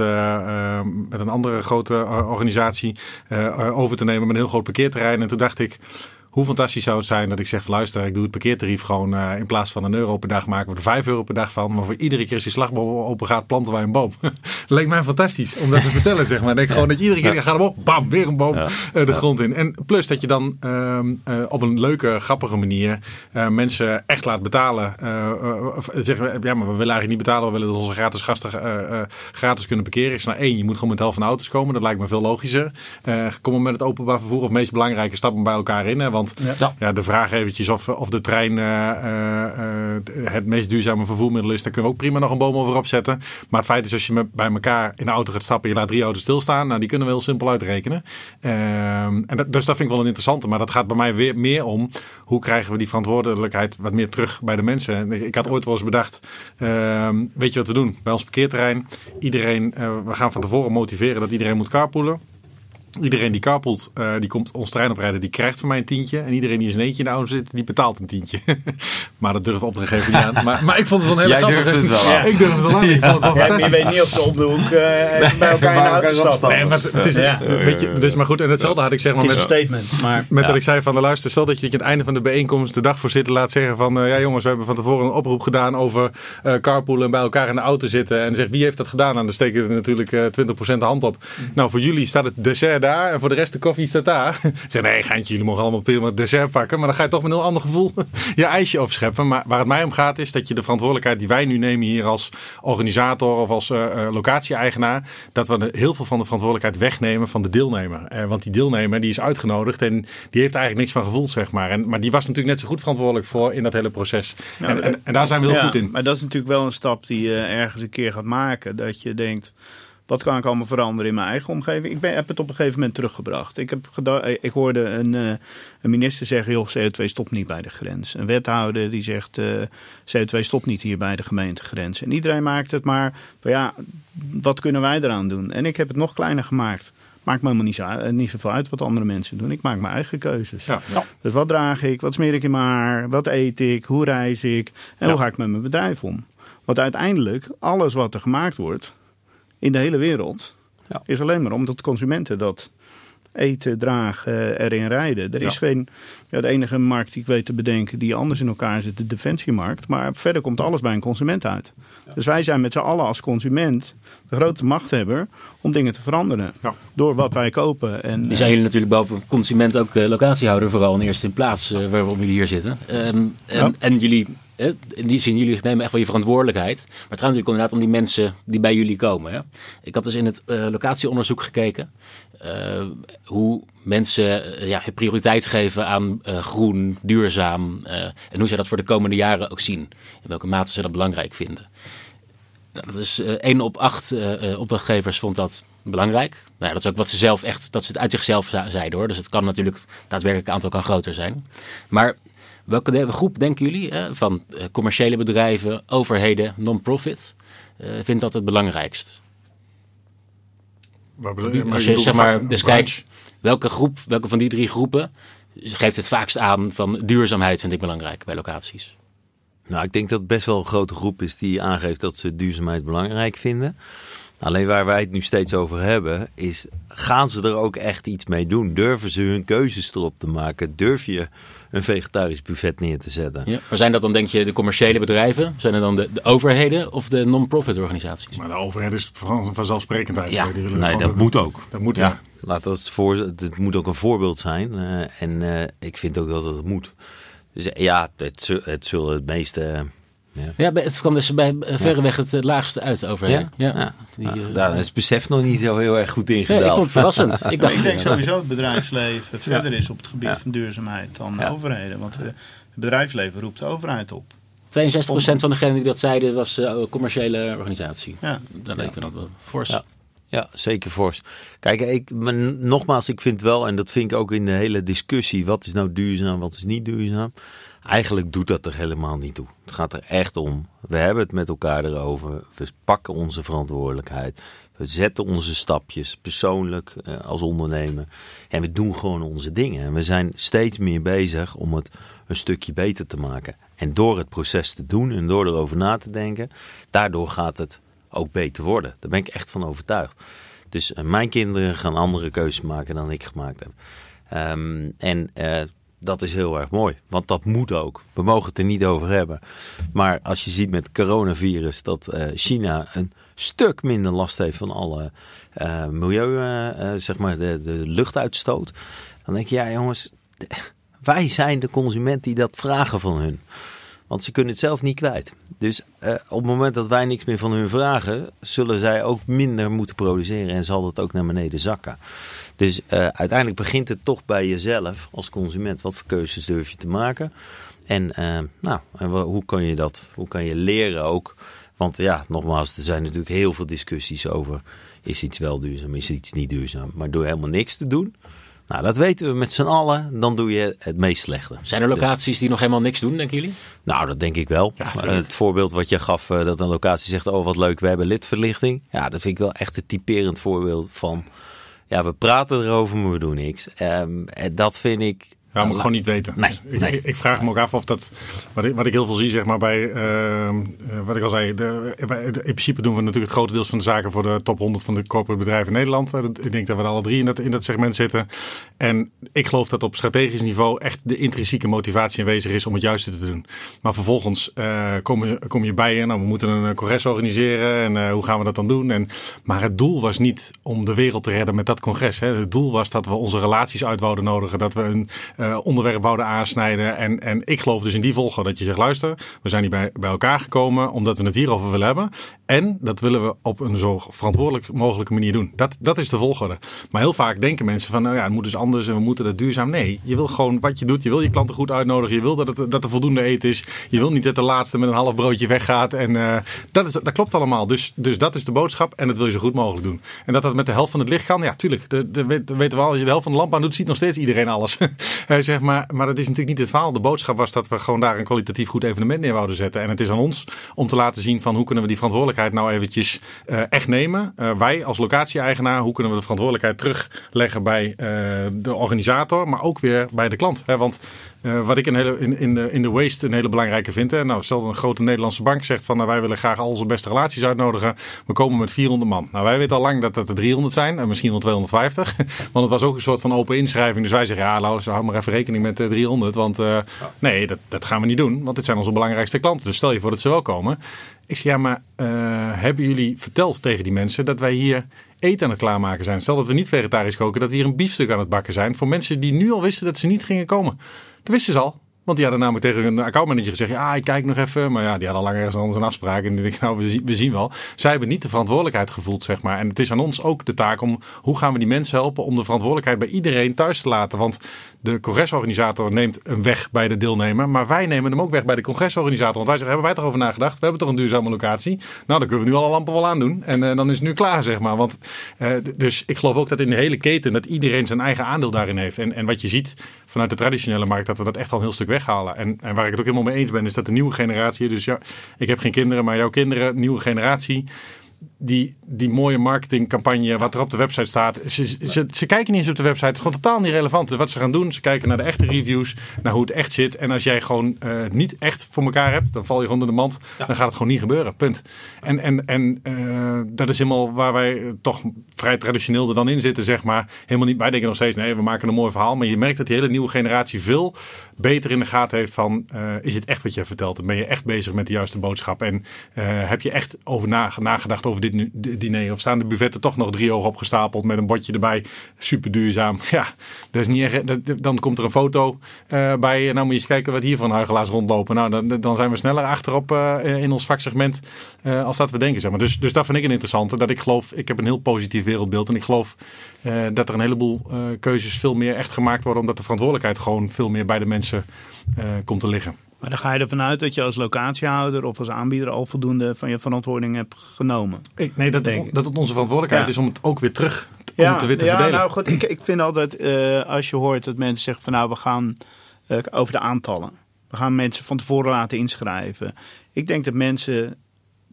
met een andere grote organisatie over te nemen. Met een heel groot parkeerterrein. En toen dacht ik hoe fantastisch zou het zijn dat ik zeg: luister, ik doe het parkeertarief gewoon uh, in plaats van een euro per dag maken we er 5 euro per dag van. Maar voor iedere keer als die slagboom open gaat, planten wij een boom. Leek mij fantastisch om dat te vertellen, zeg maar. Denk gewoon dat je iedere keer gaat hem op, bam, weer een boom ja. uh, de grond in. En plus dat je dan uh, op een leuke, grappige manier eh, mensen echt laat betalen. zeggen, ja, maar we willen eigenlijk niet betalen, we willen dat onze gratis gasten gratis kunnen parkeren. Ik nou één, je moet gewoon met de helft van de auto's komen. Dat lijkt me veel logischer. kom met het openbaar vervoer of meest belangrijke stappen bij elkaar in. Hè, want ja. ja. de vraag eventjes of, of de trein uh, uh, het meest duurzame vervoermiddel is, daar kunnen we ook prima nog een boom over opzetten. Maar het feit is, als je met, bij elkaar in de auto gaat stappen, je laat drie auto's stilstaan, nou die kunnen we heel simpel uitrekenen. Ehm, en dat, dus dat vind ik wel een interessante. Maar dat gaat bij mij weer meer om hoe krijgen we die verantwoordelijkheid wat meer terug bij de mensen. Ik had ooit wel eens bedacht, ehm, weet je wat we doen? Bij ons parkeerterrein, iedereen, we gaan van tevoren motiveren dat iedereen moet carpoolen. Iedereen die carpoolt, uh, die komt ons terrein oprijden, die krijgt van mij een tientje. En iedereen die in zijn eentje in de auto zit, die betaalt een tientje. maar dat durf op te geven niet aan. Maar, maar ik vond het wel heel Jij grappig. het wel ja. Ik durf het wel aan. Ik vond het wel ja, fantastisch. Je weet niet of ze op de hoek uh, bij elkaar in de auto stappen. Nee, maar het is, ja. weet je, dus maar goed, en hetzelfde had ik zeg maar het met, een statement. Maar, met ja. dat ik zei van de luister, stel dat je aan het einde van de bijeenkomst de dag voor zitten laat zeggen van uh, ja jongens, we hebben van tevoren een oproep gedaan over uh, carpoolen en bij elkaar in de auto zitten. En zegt wie heeft dat gedaan? En dan steken er natuurlijk uh, 20% de hand op. Nou, voor jullie staat het dessert daar en voor de rest de koffie staat daar. Zeg nee, geintje, jullie mogen allemaal prima het dessert pakken. Maar dan ga je toch met een heel ander gevoel je ijsje opscheppen. Maar waar het mij om gaat is dat je de verantwoordelijkheid die wij nu nemen hier als organisator of als uh, locatie-eigenaar. Dat we heel veel van de verantwoordelijkheid wegnemen van de deelnemer. Uh, want die deelnemer die is uitgenodigd en die heeft eigenlijk niks van gevoeld, zeg maar. En, maar die was natuurlijk net zo goed verantwoordelijk voor in dat hele proces. Ja, en, en, en, daar zijn we heel ja, goed in. Maar dat is natuurlijk wel een stap die je ergens een keer gaat maken. Dat je denkt wat kan ik allemaal veranderen in mijn eigen omgeving? Ik ben, heb het op een gegeven moment teruggebracht. Ik, heb ik hoorde een, uh, een minister zeggen, joh, CO2 stopt niet bij de grens. Een wethouder die zegt, uh, CO2 stopt niet hier bij de gemeentegrens. En iedereen maakt het maar, ja, wat kunnen wij eraan doen? En ik heb het nog kleiner gemaakt. maakt me helemaal niet, zo, eh, niet zoveel uit wat andere mensen doen. Ik maak mijn eigen keuzes. Ja. Dus wat draag ik? Wat smeer ik in mijn haar? Wat eet ik? Hoe reis ik? En hoe ga ik met mijn bedrijf om? Want uiteindelijk, alles wat er gemaakt wordt in de hele wereld, Ja. is alleen maar omdat consumenten dat eten, dragen, erin rijden. Er is Ja. geen, ja, de enige markt die ik weet te bedenken die anders in elkaar zit, de defensiemarkt. Maar verder komt alles bij een consument uit. Dus wij zijn met z'n allen als consument de grote machthebber om dingen te veranderen. Ja. Door wat wij kopen. En, Nu eh, zijn jullie natuurlijk boven consument ook eh, locatiehouder, vooral in eerste in plaats eh, waarom jullie hier zitten. Ehm, en, Ja. en jullie, eh, in die zin, jullie nemen echt wel je verantwoordelijkheid. Maar het gaat natuurlijk inderdaad om die mensen die bij jullie komen. Hè? Ik had dus in het eh, locatieonderzoek gekeken eh, hoe mensen eh, ja, prioriteit geven aan groen, duurzaam. en hoe zij dat voor de komende jaren ook zien. In welke mate ze dat belangrijk vinden. Nou, dat is eh één op acht opdrachtgevers vond dat belangrijk. Nou, dat is ook wat ze zelf echt, dat ze het uit zichzelf zeiden hoor. Dus het kan natuurlijk, daadwerkelijk aantal kan groter zijn. Maar welke de- groep denken jullie eh, van eh, commerciële bedrijven, overheden, non-profit, eh, vindt dat het belangrijkst? Waar bedoel je? Als je zeg maar, dus kijkt, welke groep, welke van die drie groepen geeft het vaakst aan van duurzaamheid vind ik belangrijk bij locaties? Nou, ik denk dat het best wel een grote groep is die aangeeft dat ze duurzaamheid belangrijk vinden. Alleen waar wij het nu steeds over hebben, is gaan ze er ook echt iets mee doen? Durven ze hun keuzes erop te maken? Durf je een vegetarisch buffet neer te zetten? Ja. Maar zijn dat dan denk je de commerciële bedrijven? Zijn het dan de, de overheden of de non-profit organisaties? Maar de overheid is van, vanzelfsprekendheid. Ja, Die willen nee, dat moet ook. Dat moet, Ja, ja. laat dat voor, het moet ook een voorbeeld zijn. eh, en eh, ik vind ook dat het moet. Dus ja, het, het zullen het meeste. Ja. Het kwam dus bij eh, verreweg het eh, laagste uit overheden. Ja, Ja, Die, Nou, eh, daar is het besef nog niet zo heel erg goed ingedaald. ik vond het verrassend. Ik dacht, ik denk sowieso het bedrijfsleven verder is op het gebied Ja. van duurzaamheid dan de overheden. Want eh, het bedrijfsleven roept de overheid op. 62% van degenen die dat zeiden was eh, een commerciële organisatie. Ja. Dat leek me dat wel fors. Ja. Ja, zeker fors. Kijk, ik, maar nogmaals, ik vind wel, en dat vind ik ook in de hele discussie, wat is nou duurzaam, wat is niet duurzaam. Eigenlijk doet dat er helemaal niet toe. Het gaat er echt om. We hebben het met elkaar erover. We pakken onze verantwoordelijkheid. We zetten onze stapjes persoonlijk eh, als ondernemer. En we doen gewoon onze dingen. En we zijn steeds meer bezig om het een stukje beter te maken. En door het proces te doen en door erover na te denken, daardoor gaat het ook beter worden. Daar ben ik echt van overtuigd. Dus eh, mijn kinderen gaan andere keuzes maken dan ik gemaakt heb. Ehm, en eh, dat is heel erg mooi, want dat moet ook. We mogen het er niet over hebben. Maar als je ziet met coronavirus dat eh, China een stuk minder last heeft van alle eh, milieu, eh, zeg maar de, de luchtuitstoot. Dan denk je, ja jongens, wij zijn de consument die dat vragen van hun. Want ze kunnen het zelf niet kwijt. Dus op het moment dat wij niks meer van hun vragen, zullen zij ook minder moeten produceren en zal dat ook naar beneden zakken. Dus eh, uiteindelijk begint het toch bij jezelf als consument. Wat voor keuzes durf je te maken? En, eh, nou, en hoe kan je dat? Hoe kan je leren ook? Want ja, nogmaals, er zijn natuurlijk heel veel discussies over: is iets wel duurzaam, is iets niet duurzaam? Maar door helemaal niks te doen, nou, dat weten we met z'n allen, dan doe je het meest slechte. Zijn er locaties die nog helemaal niks doen, denken jullie? Nou, dat denk ik wel. Ja, Maar het voorbeeld wat je gaf, eh, dat een locatie zegt, oh wat leuk, we hebben lidverlichting. Ja, dat vind ik wel echt een typerend voorbeeld van, ja, we praten erover, maar we doen niks. Ehm, en dat vind ik... Ja, moet ik gewoon niet weten. Nee, Dus ik, nee. ik, ik vraag me ook af of dat. Wat ik, wat ik heel veel zie, zeg maar, bij. ehm, eh, wat ik al zei. De, wij- de- in principe doen we natuurlijk het grote deel van de zaken voor de top 100 van de corporate bedrijven in Nederland. Eh, Ik denk dat we er alle drie in dat, in dat segment zitten. En ik geloof dat op strategisch niveau echt de intrinsieke motivatie aanwezig is om het juiste te doen. Maar vervolgens eh, kom, je, kom je bij je. Nou, we moeten een eh, congres organiseren. En eh, hoe gaan we dat dan doen? En, maar het doel was niet om de wereld te redden met dat congres. Hè. Het doel was dat we onze relaties uit nodigen. Dat we een eh, onderwerp wouden aansnijden. En, en ik geloof dus in die volgorde dat je zegt, luister, we zijn hier bij, bij elkaar gekomen omdat we het hierover willen hebben. En dat willen we op een zo verantwoordelijk mogelijke manier doen. Dat, dat is de volgorde. Maar heel vaak denken mensen van, nou ja, het moet dus anders en we moeten dat duurzaam. Nee, je wil gewoon wat je doet. Je wil je klanten goed uitnodigen. Je wil dat, het, dat er voldoende eten is. Je wil niet dat de laatste met een half broodje weggaat. En eh, dat, is, dat klopt allemaal. Dus, dus dat is de boodschap en dat wil je zo goed mogelijk doen. En dat dat met de helft van het licht kan, ja, tuurlijk. De, de, weten we al, als je de helft van de lamp aan doet, ziet nog steeds iedereen alles. Eh, zeg maar, maar dat is natuurlijk niet het verhaal. De boodschap was dat we gewoon daar een kwalitatief goed evenement neer wouden zetten. En het is aan ons om te laten zien van hoe kunnen we die verantwoordelijkheid nou eventjes uh, echt nemen. Uh, wij als locatie-eigenaar, hoe kunnen we de verantwoordelijkheid terugleggen bij de organisator, maar ook weer bij de klant. Hè? Want uh, wat ik een hele, in, in, de, in de waste een hele belangrijke vind. Hè? Nou, stel dat een grote Nederlandse bank zegt van nou, wij willen graag al onze beste relaties uitnodigen. We komen met 400 man. Nou, wij weten al lang dat dat er 300 zijn en misschien wel 250. Want het was ook een soort van open inschrijving. Dus wij zeggen ja, nou, hou maar even rekening met 300. Want uh, nee, dat, dat gaan we niet doen. Want dit zijn onze belangrijkste klanten. Dus stel je voor dat ze wel komen. Ik zeg ja, maar uh, hebben jullie verteld tegen die mensen dat wij hier eten aan het klaarmaken zijn? Stel dat we niet vegetarisch koken, dat we hier een biefstuk aan het bakken zijn. Voor mensen die nu al wisten dat ze niet gingen komen. Dat wisten ze al. Want die hadden namelijk tegen een accountmanager gezegd: Ja, ik kijk nog even. Maar ja, die hadden al lang ergens anders een afspraak. En die nou, we zien, we zien wel. Zij hebben niet de verantwoordelijkheid gevoeld, zeg maar. En het is aan ons ook de taak om hoe gaan we die mensen helpen om de verantwoordelijkheid bij iedereen thuis te laten. Want de congresorganisator neemt een weg bij de deelnemer. Maar wij nemen hem ook weg bij de congresorganisator. Want wij zeggen: Hebben wij toch over nagedacht? We hebben toch een duurzame locatie? Nou, dan kunnen we nu alle lampen wel aandoen. En uh, dan is het nu klaar, zeg maar. Want, uh, dus ik geloof ook dat in de hele keten dat iedereen zijn eigen aandeel daarin heeft. En, en wat je ziet vanuit de traditionele markt, dat we dat echt al een heel stuk weghalen. En, en waar ik het ook helemaal mee eens ben, is dat de nieuwe generatie, dus ja, ik heb geen kinderen, maar jouw kinderen, nieuwe generatie, die, die mooie marketingcampagne, wat er op de website staat. Ze, ze, ze, kijken niet eens op de website. Het is gewoon totaal niet relevant. Wat ze gaan doen, ze kijken naar de echte reviews, naar hoe het echt zit. En als jij gewoon uh, niet echt voor elkaar hebt, dan val je door de mand. Ja. Dan gaat het gewoon niet gebeuren. Punt. En, en, en uh, dat is helemaal waar wij toch vrij traditioneel er dan in zitten, zeg maar. Helemaal niet, wij denken nog steeds, nee, we maken een mooi verhaal. Maar je merkt dat die hele nieuwe generatie veel beter in de gaten heeft van, uh, is het echt wat je vertelt? Ben je echt bezig met de juiste boodschap? En heb je echt over nagedacht over diner? Of staan de buffetten toch nog drie ogen opgestapeld met een bordje erbij? Super duurzaam. Ja, dat is niet echt, dan komt er een foto uh, bij. Nou moet je eens kijken wat hier van huigelaars rondlopen. Nou, dan, dan zijn we sneller achterop uh, in ons vaksegment uh, als dat we denken. Zeg maar. dus, dus dat vind ik een interessante. Dat ik geloof, ik heb een heel positief wereldbeeld. En ik geloof dat er een heleboel keuzes veel meer echt gemaakt worden. Omdat de verantwoordelijkheid gewoon veel meer bij de mensen komt te liggen. Maar dan ga je ervan uit dat je als locatiehouder of als aanbieder al voldoende van je verantwoording hebt genomen. Ik, nee, dat, het, dat het onze verantwoordelijkheid ja. is om het ook weer terug ja, om te, weer te ja, verdelen. Nou goed, ik, ik vind altijd uh, als je hoort dat mensen zeggen van nou we gaan uh, over de aantallen. We gaan mensen van tevoren laten inschrijven. Ik denk dat mensen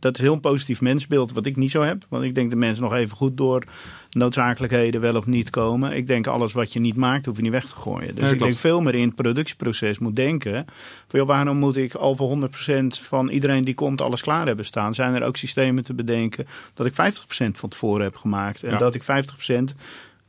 dat is heel een positief mensbeeld, wat ik niet zo heb. Want ik denk dat mensen nog even goed door noodzakelijkheden wel of niet komen. Ik denk alles wat je niet maakt, hoef je niet weg te gooien. Dus Nee, ik denk veel meer in het productieproces moet denken. Van, joh, waarom moet ik al voor 100% van iedereen die komt alles klaar hebben staan? Zijn er ook systemen te bedenken dat ik 50% van tevoren heb gemaakt. En Ja. dat ik 50%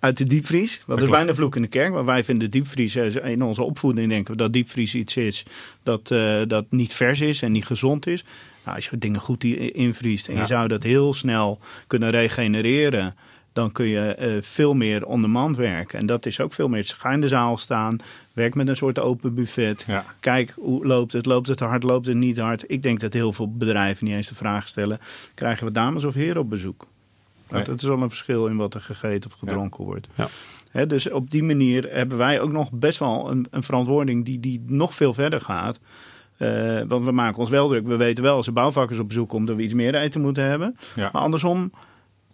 uit de diepvries. Want dat is bijna vloek in de kerk. Maar wij vinden diepvries, eh, in onze opvoeding denken we dat diepvries iets is dat, eh, dat niet vers is en niet gezond is. Nou, als je dingen goed invriest en Ja. je zou dat heel snel kunnen regenereren, dan kun je eh, veel meer on demand werken. En dat is ook veel meer. Ga in de zaal staan, werk met een soort open buffet. Ja. Kijk, hoe loopt het? Loopt het hard? Loopt het niet hard? Ik denk dat heel veel bedrijven niet eens de vraag stellen: krijgen we dames of heren op bezoek? Nee. Dat is wel een verschil in wat er gegeten of gedronken wordt. Ja. Dus op die manier hebben wij ook nog best wel een, een verantwoording die, die nog veel verder gaat. Eh, want we maken ons wel druk. We weten wel als er bouwvakkers op bezoek komen dat we iets meer eten moeten hebben. Ja. Maar andersom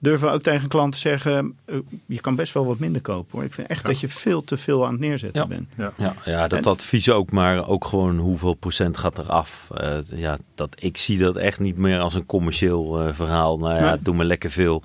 durven we ook tegen klanten te zeggen: eh, je kan best wel wat minder kopen. Hoor. Ik vind echt Ja. dat je veel te veel aan het neerzetten Ja. bent. Ja, ja dat En- advies ook, maar ook gewoon hoeveel procent gaat er af. Eh, ja, dat, ik zie dat echt niet meer als een commercieel eh, verhaal. Nou ja, Nee. doe maar lekker veel.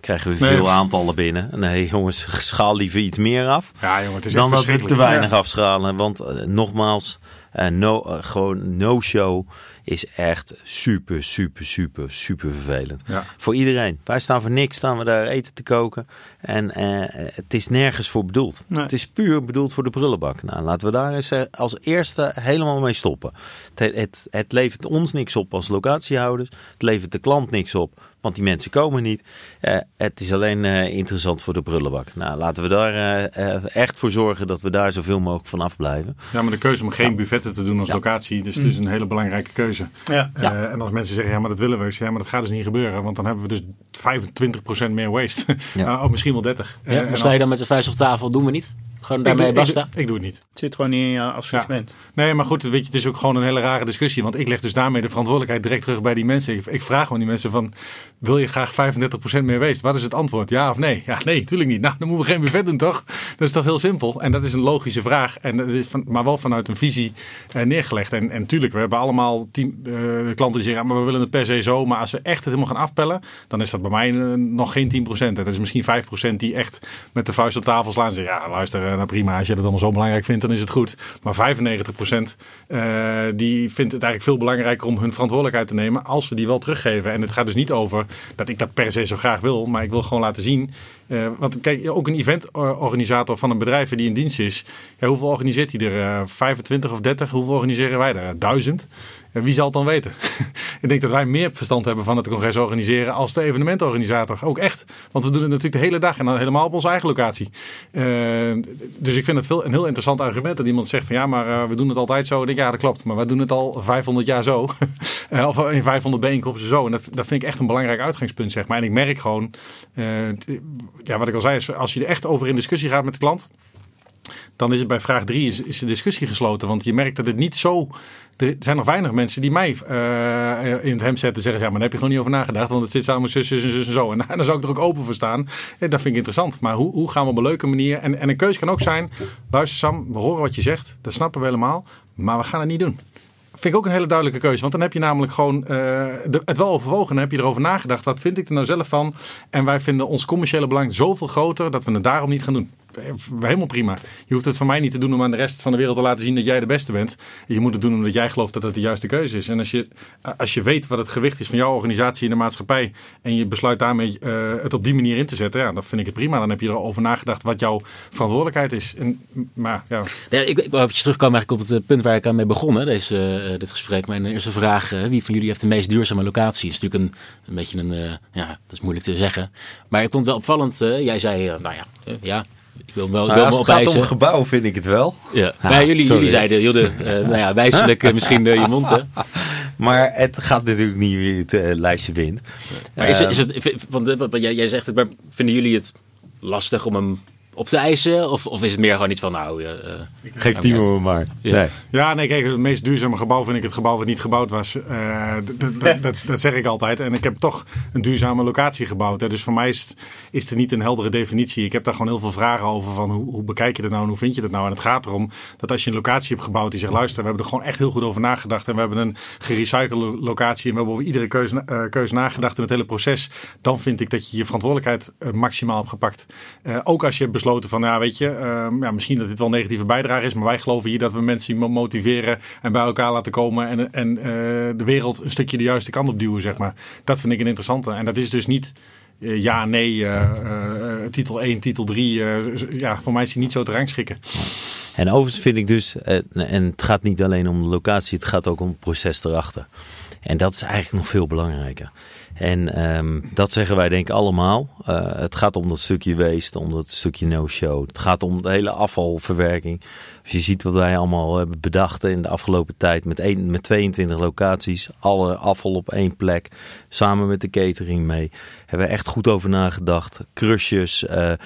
Krijgen we Nee. veel aantallen binnen. Nee, jongens, schaal liever iets meer af. Ja, jongen, het is dan dat we te weinig Ja. afschalen. Want eh, nogmaals, eh, no, gewoon no-show is echt super, super, super, super vervelend. Ja. Voor iedereen. Wij staan voor niks, staan we daar eten te koken. En eh, het is nergens voor bedoeld. Nee. Het is puur bedoeld voor de prullenbak. Nou, laten we daar eens eh, als eerste helemaal mee stoppen. Het, het, het levert ons niks op als locatiehouders. Het levert de klant niks op, want die mensen komen niet. Eh, het is alleen eh, interessant voor de prullenbak. Nou, laten we daar eh, eh, echt voor zorgen dat we daar zoveel mogelijk van afblijven. Ja, maar de keuze om geen buffetten te doen als Ja. locatie, dus is een hele belangrijke keuze. Ja. Ja. Eh, en als mensen zeggen, ja, maar dat willen we. Ik zeg, Ja, maar dat gaat dus niet gebeuren. Want dan hebben we dus 25% meer waste. Ja. Uh, of misschien wel 30. Ja, en dan als- sta je dan met de vuist op tafel, doen we niet. Gewoon Ik daarmee doe- ik, basta? doe- ik doe het niet. Het zit gewoon niet in je assortiment. Nee, maar goed, weet je, het is ook gewoon een hele rare discussie. Want ik leg dus daarmee de verantwoordelijkheid direct terug bij die mensen. Ik, ik vraag gewoon die mensen van, wil je graag 35% meer wees? Wat is het antwoord? Ja of nee? Ja, nee, natuurlijk niet. Nou, dan moeten we geen buffet doen, toch? Dat is toch heel simpel? En dat is een logische vraag. En dat is van, maar wel vanuit een visie eh, neergelegd. En, en tuurlijk, we hebben allemaal tien, eh, klanten die zeggen, ja, maar we willen het per se zo. Maar als we echt het helemaal gaan afpellen, dan is dat bij mij eh, nog geen 10%. En dat is misschien 5% die echt met de vuist op tafel slaan. En zeggen, ja, luister, eh, nou prima, als je dat allemaal zo belangrijk vindt, dan is het goed. Maar 95% eh, die vindt het eigenlijk veel belangrijker om hun verantwoordelijkheid te nemen als we die wel teruggeven. En het gaat dus niet over dat ik dat per se zo graag wil, maar ik wil gewoon laten zien. eh, want kijk, ook een eventorganisator van een bedrijf die in dienst is, hoeveel organiseert hij er? Eh, 25 of 30? Hoeveel organiseren wij er? Duizend? Wie zal het dan weten? ik denk dat wij meer verstand hebben van het congres organiseren als de evenementorganisator. Ook echt. Want we doen het natuurlijk de hele dag en dan helemaal op onze eigen locatie. Eh, dus ik vind het een heel interessant argument dat iemand zegt van ja, maar eh, we doen het altijd zo. Ik denk ja, dat klopt. Maar wij doen het al 500 jaar zo. Eh, of in 500 bijeenkomsten zo. En dat, dat vind ik echt een belangrijk uitgangspunt, zeg maar. En ik merk gewoon, ja, wat ik al zei, als je er echt over in discussie gaat met de klant, dan is het bij vraag 3 is, is de discussie gesloten. Want je merkt dat het niet zo. Er zijn nog weinig mensen die mij eh, in het hem zetten en zeggen: Ja, maar daar heb je gewoon niet over nagedacht. Want het zit samen zus, zus zus en zo. En daar zou ik er ook open voor staan. En dat vind ik interessant. Maar hoe, hoe gaan we op een leuke manier. En, en een keuze kan ook zijn: luister, Sam, we horen wat je zegt. Dat snappen we helemaal. Maar we gaan het niet doen. Vind ik ook een hele duidelijke keuze. Want dan heb je namelijk gewoon eh, het wel overwogen. Dan heb je erover nagedacht. Wat vind ik er nou zelf van? En wij vinden ons commerciële belang zoveel groter dat we het daarom niet gaan doen. Helemaal prima. Je hoeft het van mij niet te doen om aan de rest van de wereld te laten zien dat jij de beste bent. Je moet het doen omdat jij gelooft dat het de juiste keuze is. En als je, als je weet wat het gewicht is van jouw organisatie in de maatschappij. en je besluit daarmee eh, het op die manier in te zetten. Ja, dan vind ik het prima. Dan heb je erover nagedacht wat jouw verantwoordelijkheid is. En, maar ja, Ja, ik, ik wil eventjes terugkomen eigenlijk op het eh, punt waar ik aan mee begonnen, deze, eh, dit gesprek. Mijn eerste vraag, wie van jullie heeft de meest duurzame locatie? is natuurlijk een, een beetje een, ja, dat is moeilijk te zeggen. Maar ik vond het wel opvallend, jij zei, nou ja, ja, ik wil wel, ik Nou, wil als hem het gaat om gebouw vind ik het wel. Ja. Ah, maar jullie, sorry. jullie zeiden, joh, de, eh, nou ja, wijselijk eh, misschien eh, je mond, hè. Maar het gaat natuurlijk niet wie het lijstje wint. Maar is, het- is het, want, wat jij, jij zegt het, maar vinden jullie het lastig om hem op te eisen? Of, of is het meer gewoon niet van, nou... eh, eh, Geef me maar. Ja. Nee. Ja, nee, kijk, het meest duurzame gebouw vind ik het gebouw wat niet gebouwd was. Eh, dat, dat zeg ik altijd. En ik heb toch een duurzame locatie gebouwd. Hè. Dus voor mij is het, is er niet een heldere definitie. Ik heb daar gewoon heel veel vragen over van hoe, hoe bekijk je dat nou en hoe vind je dat nou? En het gaat erom dat als je een locatie hebt gebouwd die zegt, luister, we hebben er gewoon echt heel goed over nagedacht. En we hebben een gerecyclede locatie en we hebben over iedere keuze, eh, keuze nagedacht in het hele proces. Dan vind ik dat je je verantwoordelijkheid maximaal hebt gepakt. Eh, ook als je hebt van, ja, weet je, eh, ja, misschien dat dit wel een negatieve bijdrage is, maar wij geloven hier dat we mensen mo- motiveren en bij elkaar laten komen en, en eh, de wereld een stukje de juiste kant op duwen, zeg maar. Dat vind ik een interessante. En dat is dus niet eh, ja, nee, eh, titel 1, titel 3. eh, ja, voor mij is die niet zo te rangschikken. En overigens vind ik dus, en het gaat niet alleen om de locatie, het gaat ook om het proces erachter. En dat is eigenlijk nog veel belangrijker. En ehm, dat zeggen wij denk ik allemaal. Eh, het gaat om dat stukje waste, om dat stukje no-show. Het gaat om de hele afvalverwerking. Als je ziet wat wij allemaal hebben bedacht in de afgelopen tijd met, één, met 22 locaties. Alle afval op één plek, samen met de catering mee. Hebben we echt goed over nagedacht. Crushes, eh, eh,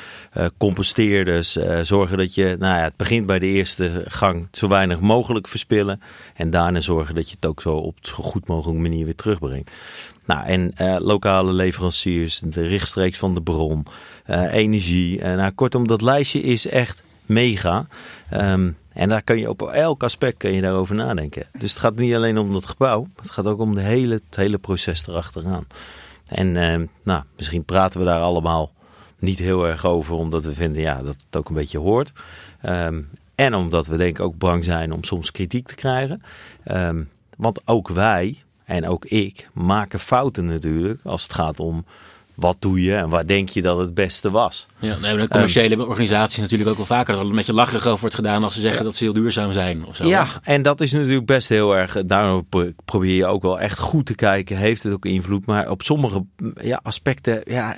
composteerders. zorgen dat je, nou ja, het begint bij de eerste gang zo weinig mogelijk verspillen. En daarna zorgen dat je het ook zo op zo goed mogelijke manier weer terugbrengt. Nou, en eh, lokale leveranciers, de rechtstreeks van de bron, eh, energie. Eh, nou, kortom, dat lijstje is echt mega. Ehm, en daar kun je op elk aspect kun je daarover nadenken. Dus het gaat niet alleen om dat gebouw, het gaat ook om de hele, het hele proces erachteraan. En ehm, nou, misschien praten we daar allemaal niet heel erg over, omdat we vinden ja, dat het ook een beetje hoort. Ehm, en omdat we denk ik ook bang zijn om soms kritiek te krijgen. Want ook wij, en ook ik, maken fouten natuurlijk als het gaat om wat doe je en waar denk je dat het beste was. Ja, nee, de commerciële organisaties natuurlijk ook wel vaker. Dat er een beetje lacherig over wordt gedaan als ze zeggen dat ze heel duurzaam zijn. Of zo. Ja, en dat is natuurlijk best heel erg. Daarom pro- probeer je ook wel echt goed te kijken. Heeft het ook invloed? Maar op sommige ja, aspecten ja,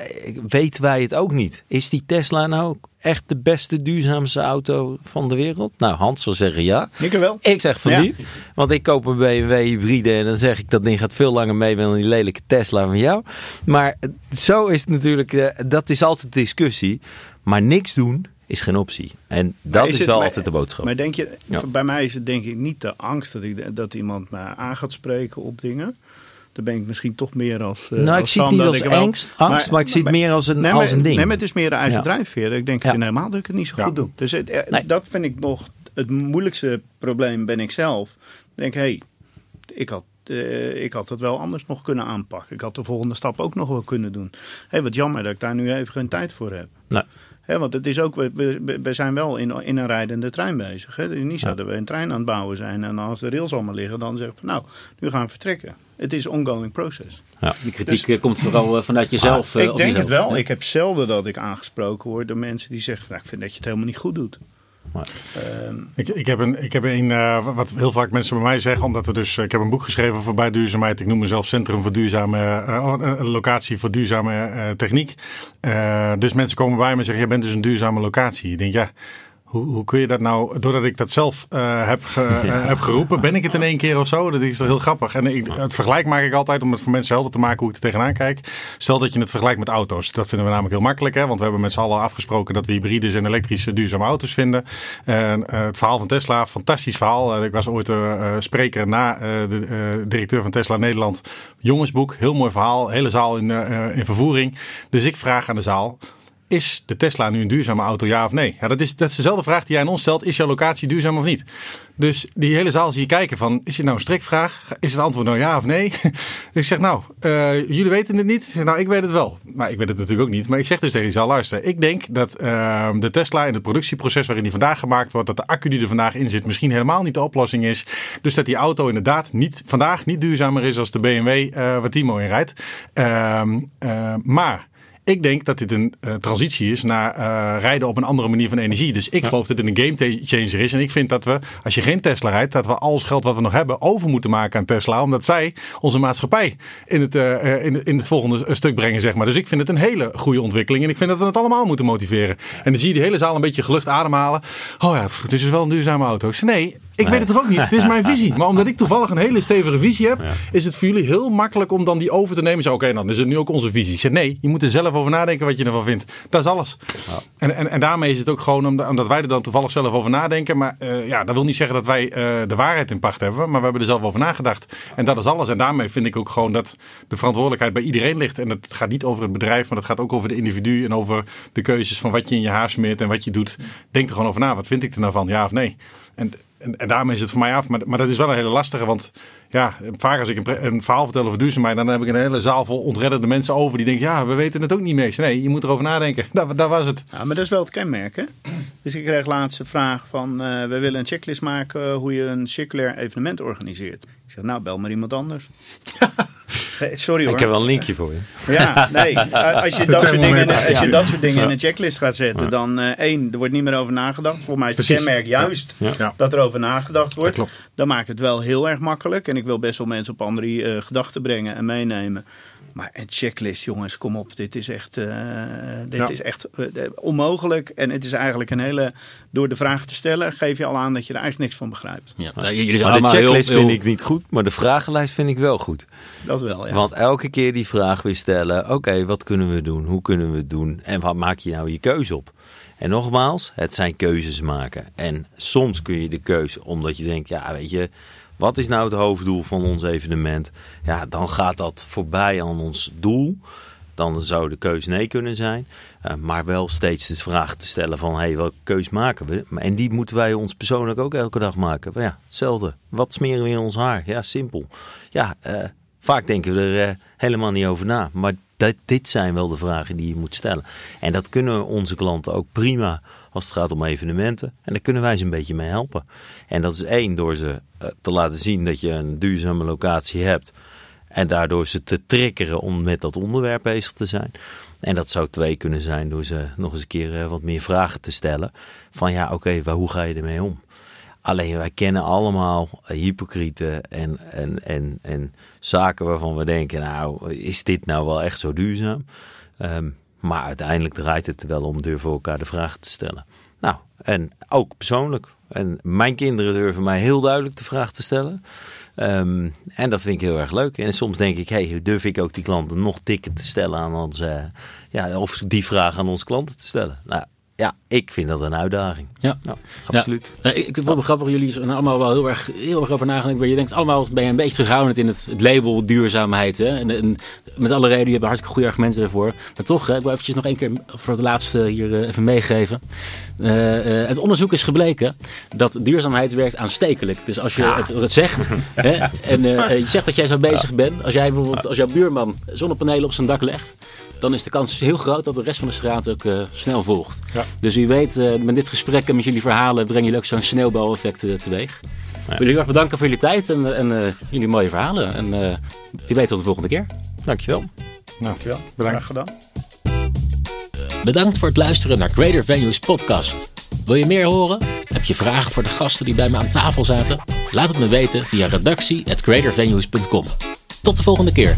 weten wij het ook niet. Is die Tesla nou echt de beste, duurzaamste auto van de wereld? Nou, Hans zal zeggen ja. Ik wel. Ik zeg van Ja. niet. Want ik koop een BMW hybride en dan zeg ik dat ding gaat veel langer mee dan die lelijke Tesla van jou. Maar eh, zo is het natuurlijk, eh, dat is altijd discussie. Maar niks doen is geen optie. En dat is, wel altijd de boodschap. Maar denk je, Ja. bij mij is het denk ik niet de angst dat, ik, dat iemand me aan gaat spreken op dingen. Dan ben ik misschien toch meer als. eh, nou, ik zie het niet als wel- angst, angst maar, ik zie het meer als een, nee, als een ding. Nee, maar het is meer de eigen Ja. drijfveer. Ik denk, Ja. vind helemaal dat ik het niet zo Ja. goed doe. Dus het, eh, Nee. dat vind ik nog het moeilijkste probleem ben ik zelf. Ik denk, hé, hey, ik had... eh, ik had het wel anders nog kunnen aanpakken. Ik had de volgende stap ook nog wel kunnen doen. Hé, wat jammer dat ik daar nu even geen tijd voor heb. Nee. Hè, want het is ook, we, we, zijn wel in, in een rijdende trein bezig. Hè. Is niet zo Ja. dat we een trein aan het bouwen zijn en als de rails allemaal liggen, dan zeggen we nou, nu gaan we vertrekken. Het is ongoing process. Die kritiek eh, komt vooral eh, vanuit jezelf. eh, ik denk jezelf. het wel. Ja. Ik heb zelden dat ik aangesproken word door mensen die zeggen, nou, ik vind dat je het helemaal niet goed doet. Maar- Ehm, Ik, ik heb een, ik heb een eh, wat heel vaak mensen bij mij zeggen, omdat we dus, ik heb een boek geschreven voorbij duurzaamheid. Ik noem mezelf Centrum voor Duurzame, eh, oh, een locatie voor duurzame eh, techniek. Eh, dus mensen komen bij me en zeggen, jij bent dus een duurzame locatie. Ik denk, ja, hoe, hoe kun je dat nou, doordat ik dat zelf eh, heb, ge- eh, heb geroepen, ben ik het in één keer of zo? Dat is toch heel grappig. En ik, het vergelijk maak ik altijd om het voor mensen helder te maken hoe ik er tegenaan kijk. Stel dat je het vergelijkt met auto's. Dat vinden we namelijk heel makkelijk, hè? want we hebben met z'n allen afgesproken dat we hybrides en elektrische duurzame auto's vinden. En eh, het verhaal van Tesla, fantastisch verhaal. Ik was ooit eh, spreker na de directeur van Tesla Nederland. Jongensboek, heel mooi verhaal. Hele zaal in, in vervoering. Dus ik vraag aan de zaal. Is de Tesla nu een duurzame auto, ja of nee? Ja, dat, is, dat is dezelfde vraag die jij aan ons stelt. Is jouw locatie duurzaam of niet? Dus die hele zaal zie je kijken van, is dit nou een strikvraag? Is het antwoord nou ja of nee? dus ik zeg, nou, eh, jullie weten het niet? Nou, ik weet het wel. Maar ik weet het natuurlijk ook niet. Maar ik zeg dus tegen die zaal, luister. Ik denk dat eh, de Tesla in het productieproces waarin die vandaag gemaakt wordt, dat de accu die er vandaag in zit misschien helemaal niet de oplossing is. Dus dat die auto inderdaad niet, vandaag niet duurzamer is als de BMW eh waar Timo in rijdt. Ehm, eh, maar... Ik denk dat dit een eh, transitie is naar eh, rijden op een andere manier van energie. Dus ik geloof dat dit een game changer is. En ik vind dat we, als je geen Tesla rijdt, dat we al ons geld wat we nog hebben over moeten maken aan Tesla. Omdat zij onze maatschappij in het, eh, in, het- in het volgende stuk brengen, zeg maar. Dus ik vind het een hele goede ontwikkeling. En ik vind dat we het allemaal moeten motiveren. En dan zie je die hele zaal een beetje gelucht ademhalen. Oh ja, pff, dit is dus wel een duurzame auto. Ik nee, weet het toch ook niet. Het is mijn visie. Maar omdat ik toevallig een hele stevige visie heb, is het voor jullie heel makkelijk om dan die over te nemen. Zo, oké, dan is het nu ook onze visie. Ik zeg, nee, je moet er zelf over nadenken wat je ervan vindt. Dat is alles. En, en, en daarmee is het ook gewoon omdat, omdat wij er dan toevallig zelf over nadenken. Maar eh, ja, dat wil niet zeggen dat wij eh, de waarheid in pacht hebben. Maar we hebben er zelf over nagedacht. En dat is alles. En daarmee vind ik ook gewoon dat de verantwoordelijkheid bij iedereen ligt. En het gaat niet over het bedrijf, maar het gaat ook over de individu. En over de keuzes van wat je in je haar smeert en wat je doet. Denk er gewoon over na. Wat vind ik er nou van? Ja of nee? En, en, en daarmee is het voor mij af. Maar, maar dat is wel een hele lastige. Want ja, vaak als ik een, een verhaal vertel over duurzaamheid, dan heb ik een hele zaal vol ontredderde mensen over die denken, ja, we weten het ook niet meer. Nee, je moet erover nadenken. Dat, dat was het. Ja, maar dat is wel het kenmerk, hè? Dus ik kreeg laatst een vraag van... eh, we willen een checklist maken eh, hoe je een circulair evenement organiseert. Ik zeg, nou, bel maar iemand anders. Sorry hoor. Ik heb wel een linkje voor je. Ja, nee. eh, Als je dat soort dingen, als je dat soort dingen in een checklist gaat zetten, dan eh, één, er wordt niet meer over nagedacht. Volgens mij is het Precies. kenmerk juist Ja. dat er over nagedacht wordt. Dat klopt. Dan maakt het wel heel erg makkelijk. En ik wil best wel mensen op andere eh, gedachten brengen en meenemen. Maar een checklist, jongens, kom op. Dit is echt, eh, dit Ja. is echt eh, onmogelijk. En het is eigenlijk een hele... Door de vraag te stellen, geef je al aan dat je er eigenlijk niks van begrijpt. Ja, nou, jullie zijn Maar de heel, checklist heel- vind ik niet goed, maar de vragenlijst vind ik wel goed. Dat wel, ja. Want elke keer die vraag weer stellen: oké, wat kunnen we doen? Hoe kunnen we het doen? En wat maak je nou je keuze op? En nogmaals, het zijn keuzes maken. En soms kun je de keuze, omdat je denkt: ja, weet je, wat is nou het hoofddoel van ons evenement? Ja, dan gaat dat voorbij aan ons doel. Dan zou de keuze nee kunnen zijn. Eh, maar wel steeds de vraag te stellen van, hey, welke keus maken we? En die moeten wij ons persoonlijk ook elke dag maken. Maar ja, hetzelfde. Wat smeren we in ons haar? Ja, simpel. Ja, eh, vaak denken we er eh, helemaal niet over na. Maar dit zijn wel de vragen die je moet stellen. En dat kunnen onze klanten ook prima als het gaat om evenementen. En daar kunnen wij ze een beetje mee helpen. En dat is één, door ze eh, te laten zien dat je een duurzame locatie hebt. En daardoor ze te triggeren om met dat onderwerp bezig te zijn. En dat zou twee kunnen zijn door ze nog eens een keer eh, wat meer vragen te stellen. Van ja, oké, maar hoe ga je ermee om? Alleen wij kennen allemaal hypocrieten en, en, en, en zaken waarvan we denken, nou, is dit nou wel echt zo duurzaam? Ehm, maar uiteindelijk draait het wel om durven elkaar de vraag te stellen. Nou, en ook persoonlijk. En mijn kinderen durven mij heel duidelijk de vraag te stellen. Ehm, en dat vind ik heel erg leuk. En soms denk ik, hey, durf ik ook die klanten nog dikker te stellen aan ons, eh, ja, of die vraag aan onze klanten te stellen. Nou, ja, ik vind dat een uitdaging. Ja. absoluut. Ja. ik, ik vond het grappig, jullie zijn allemaal wel heel erg, heel erg over nagedacht. Maar je denkt allemaal, ben je een beetje terughoudend in het, het label duurzaamheid. Hè? En, en, met alle reden, je hebt hartstikke goede argumenten daarvoor. Maar toch, hè, ik wil eventjes nog één keer voor het laatste hier uh, even meegeven. Uh, uh, het onderzoek is gebleken dat duurzaamheid werkt aanstekelijk. Dus als je ja. het, het, zegt hè, en je zegt dat jij zo bezig ja. bent. Als jij bijvoorbeeld, als jouw buurman zonnepanelen op zijn dak legt dan is de kans heel groot dat de rest van de straat ook uh, snel volgt. Ja. Dus u weet, uh, met dit gesprek en met jullie verhalen brengen jullie ook zo'n sneeuwbaleffect uh, teweeg. Ja. Ik wil jullie erg bedanken voor jullie tijd en, en jullie mooie verhalen. En wie weet tot de volgende keer. Dankjewel. Dankjewel. Bedankt. gedaan. Bedankt voor het luisteren naar Greater Venues podcast. Wil je meer horen? Heb je vragen voor de gasten die bij me aan tafel zaten? Laat het me weten via redactie@greatervenues.com. Tot de volgende keer.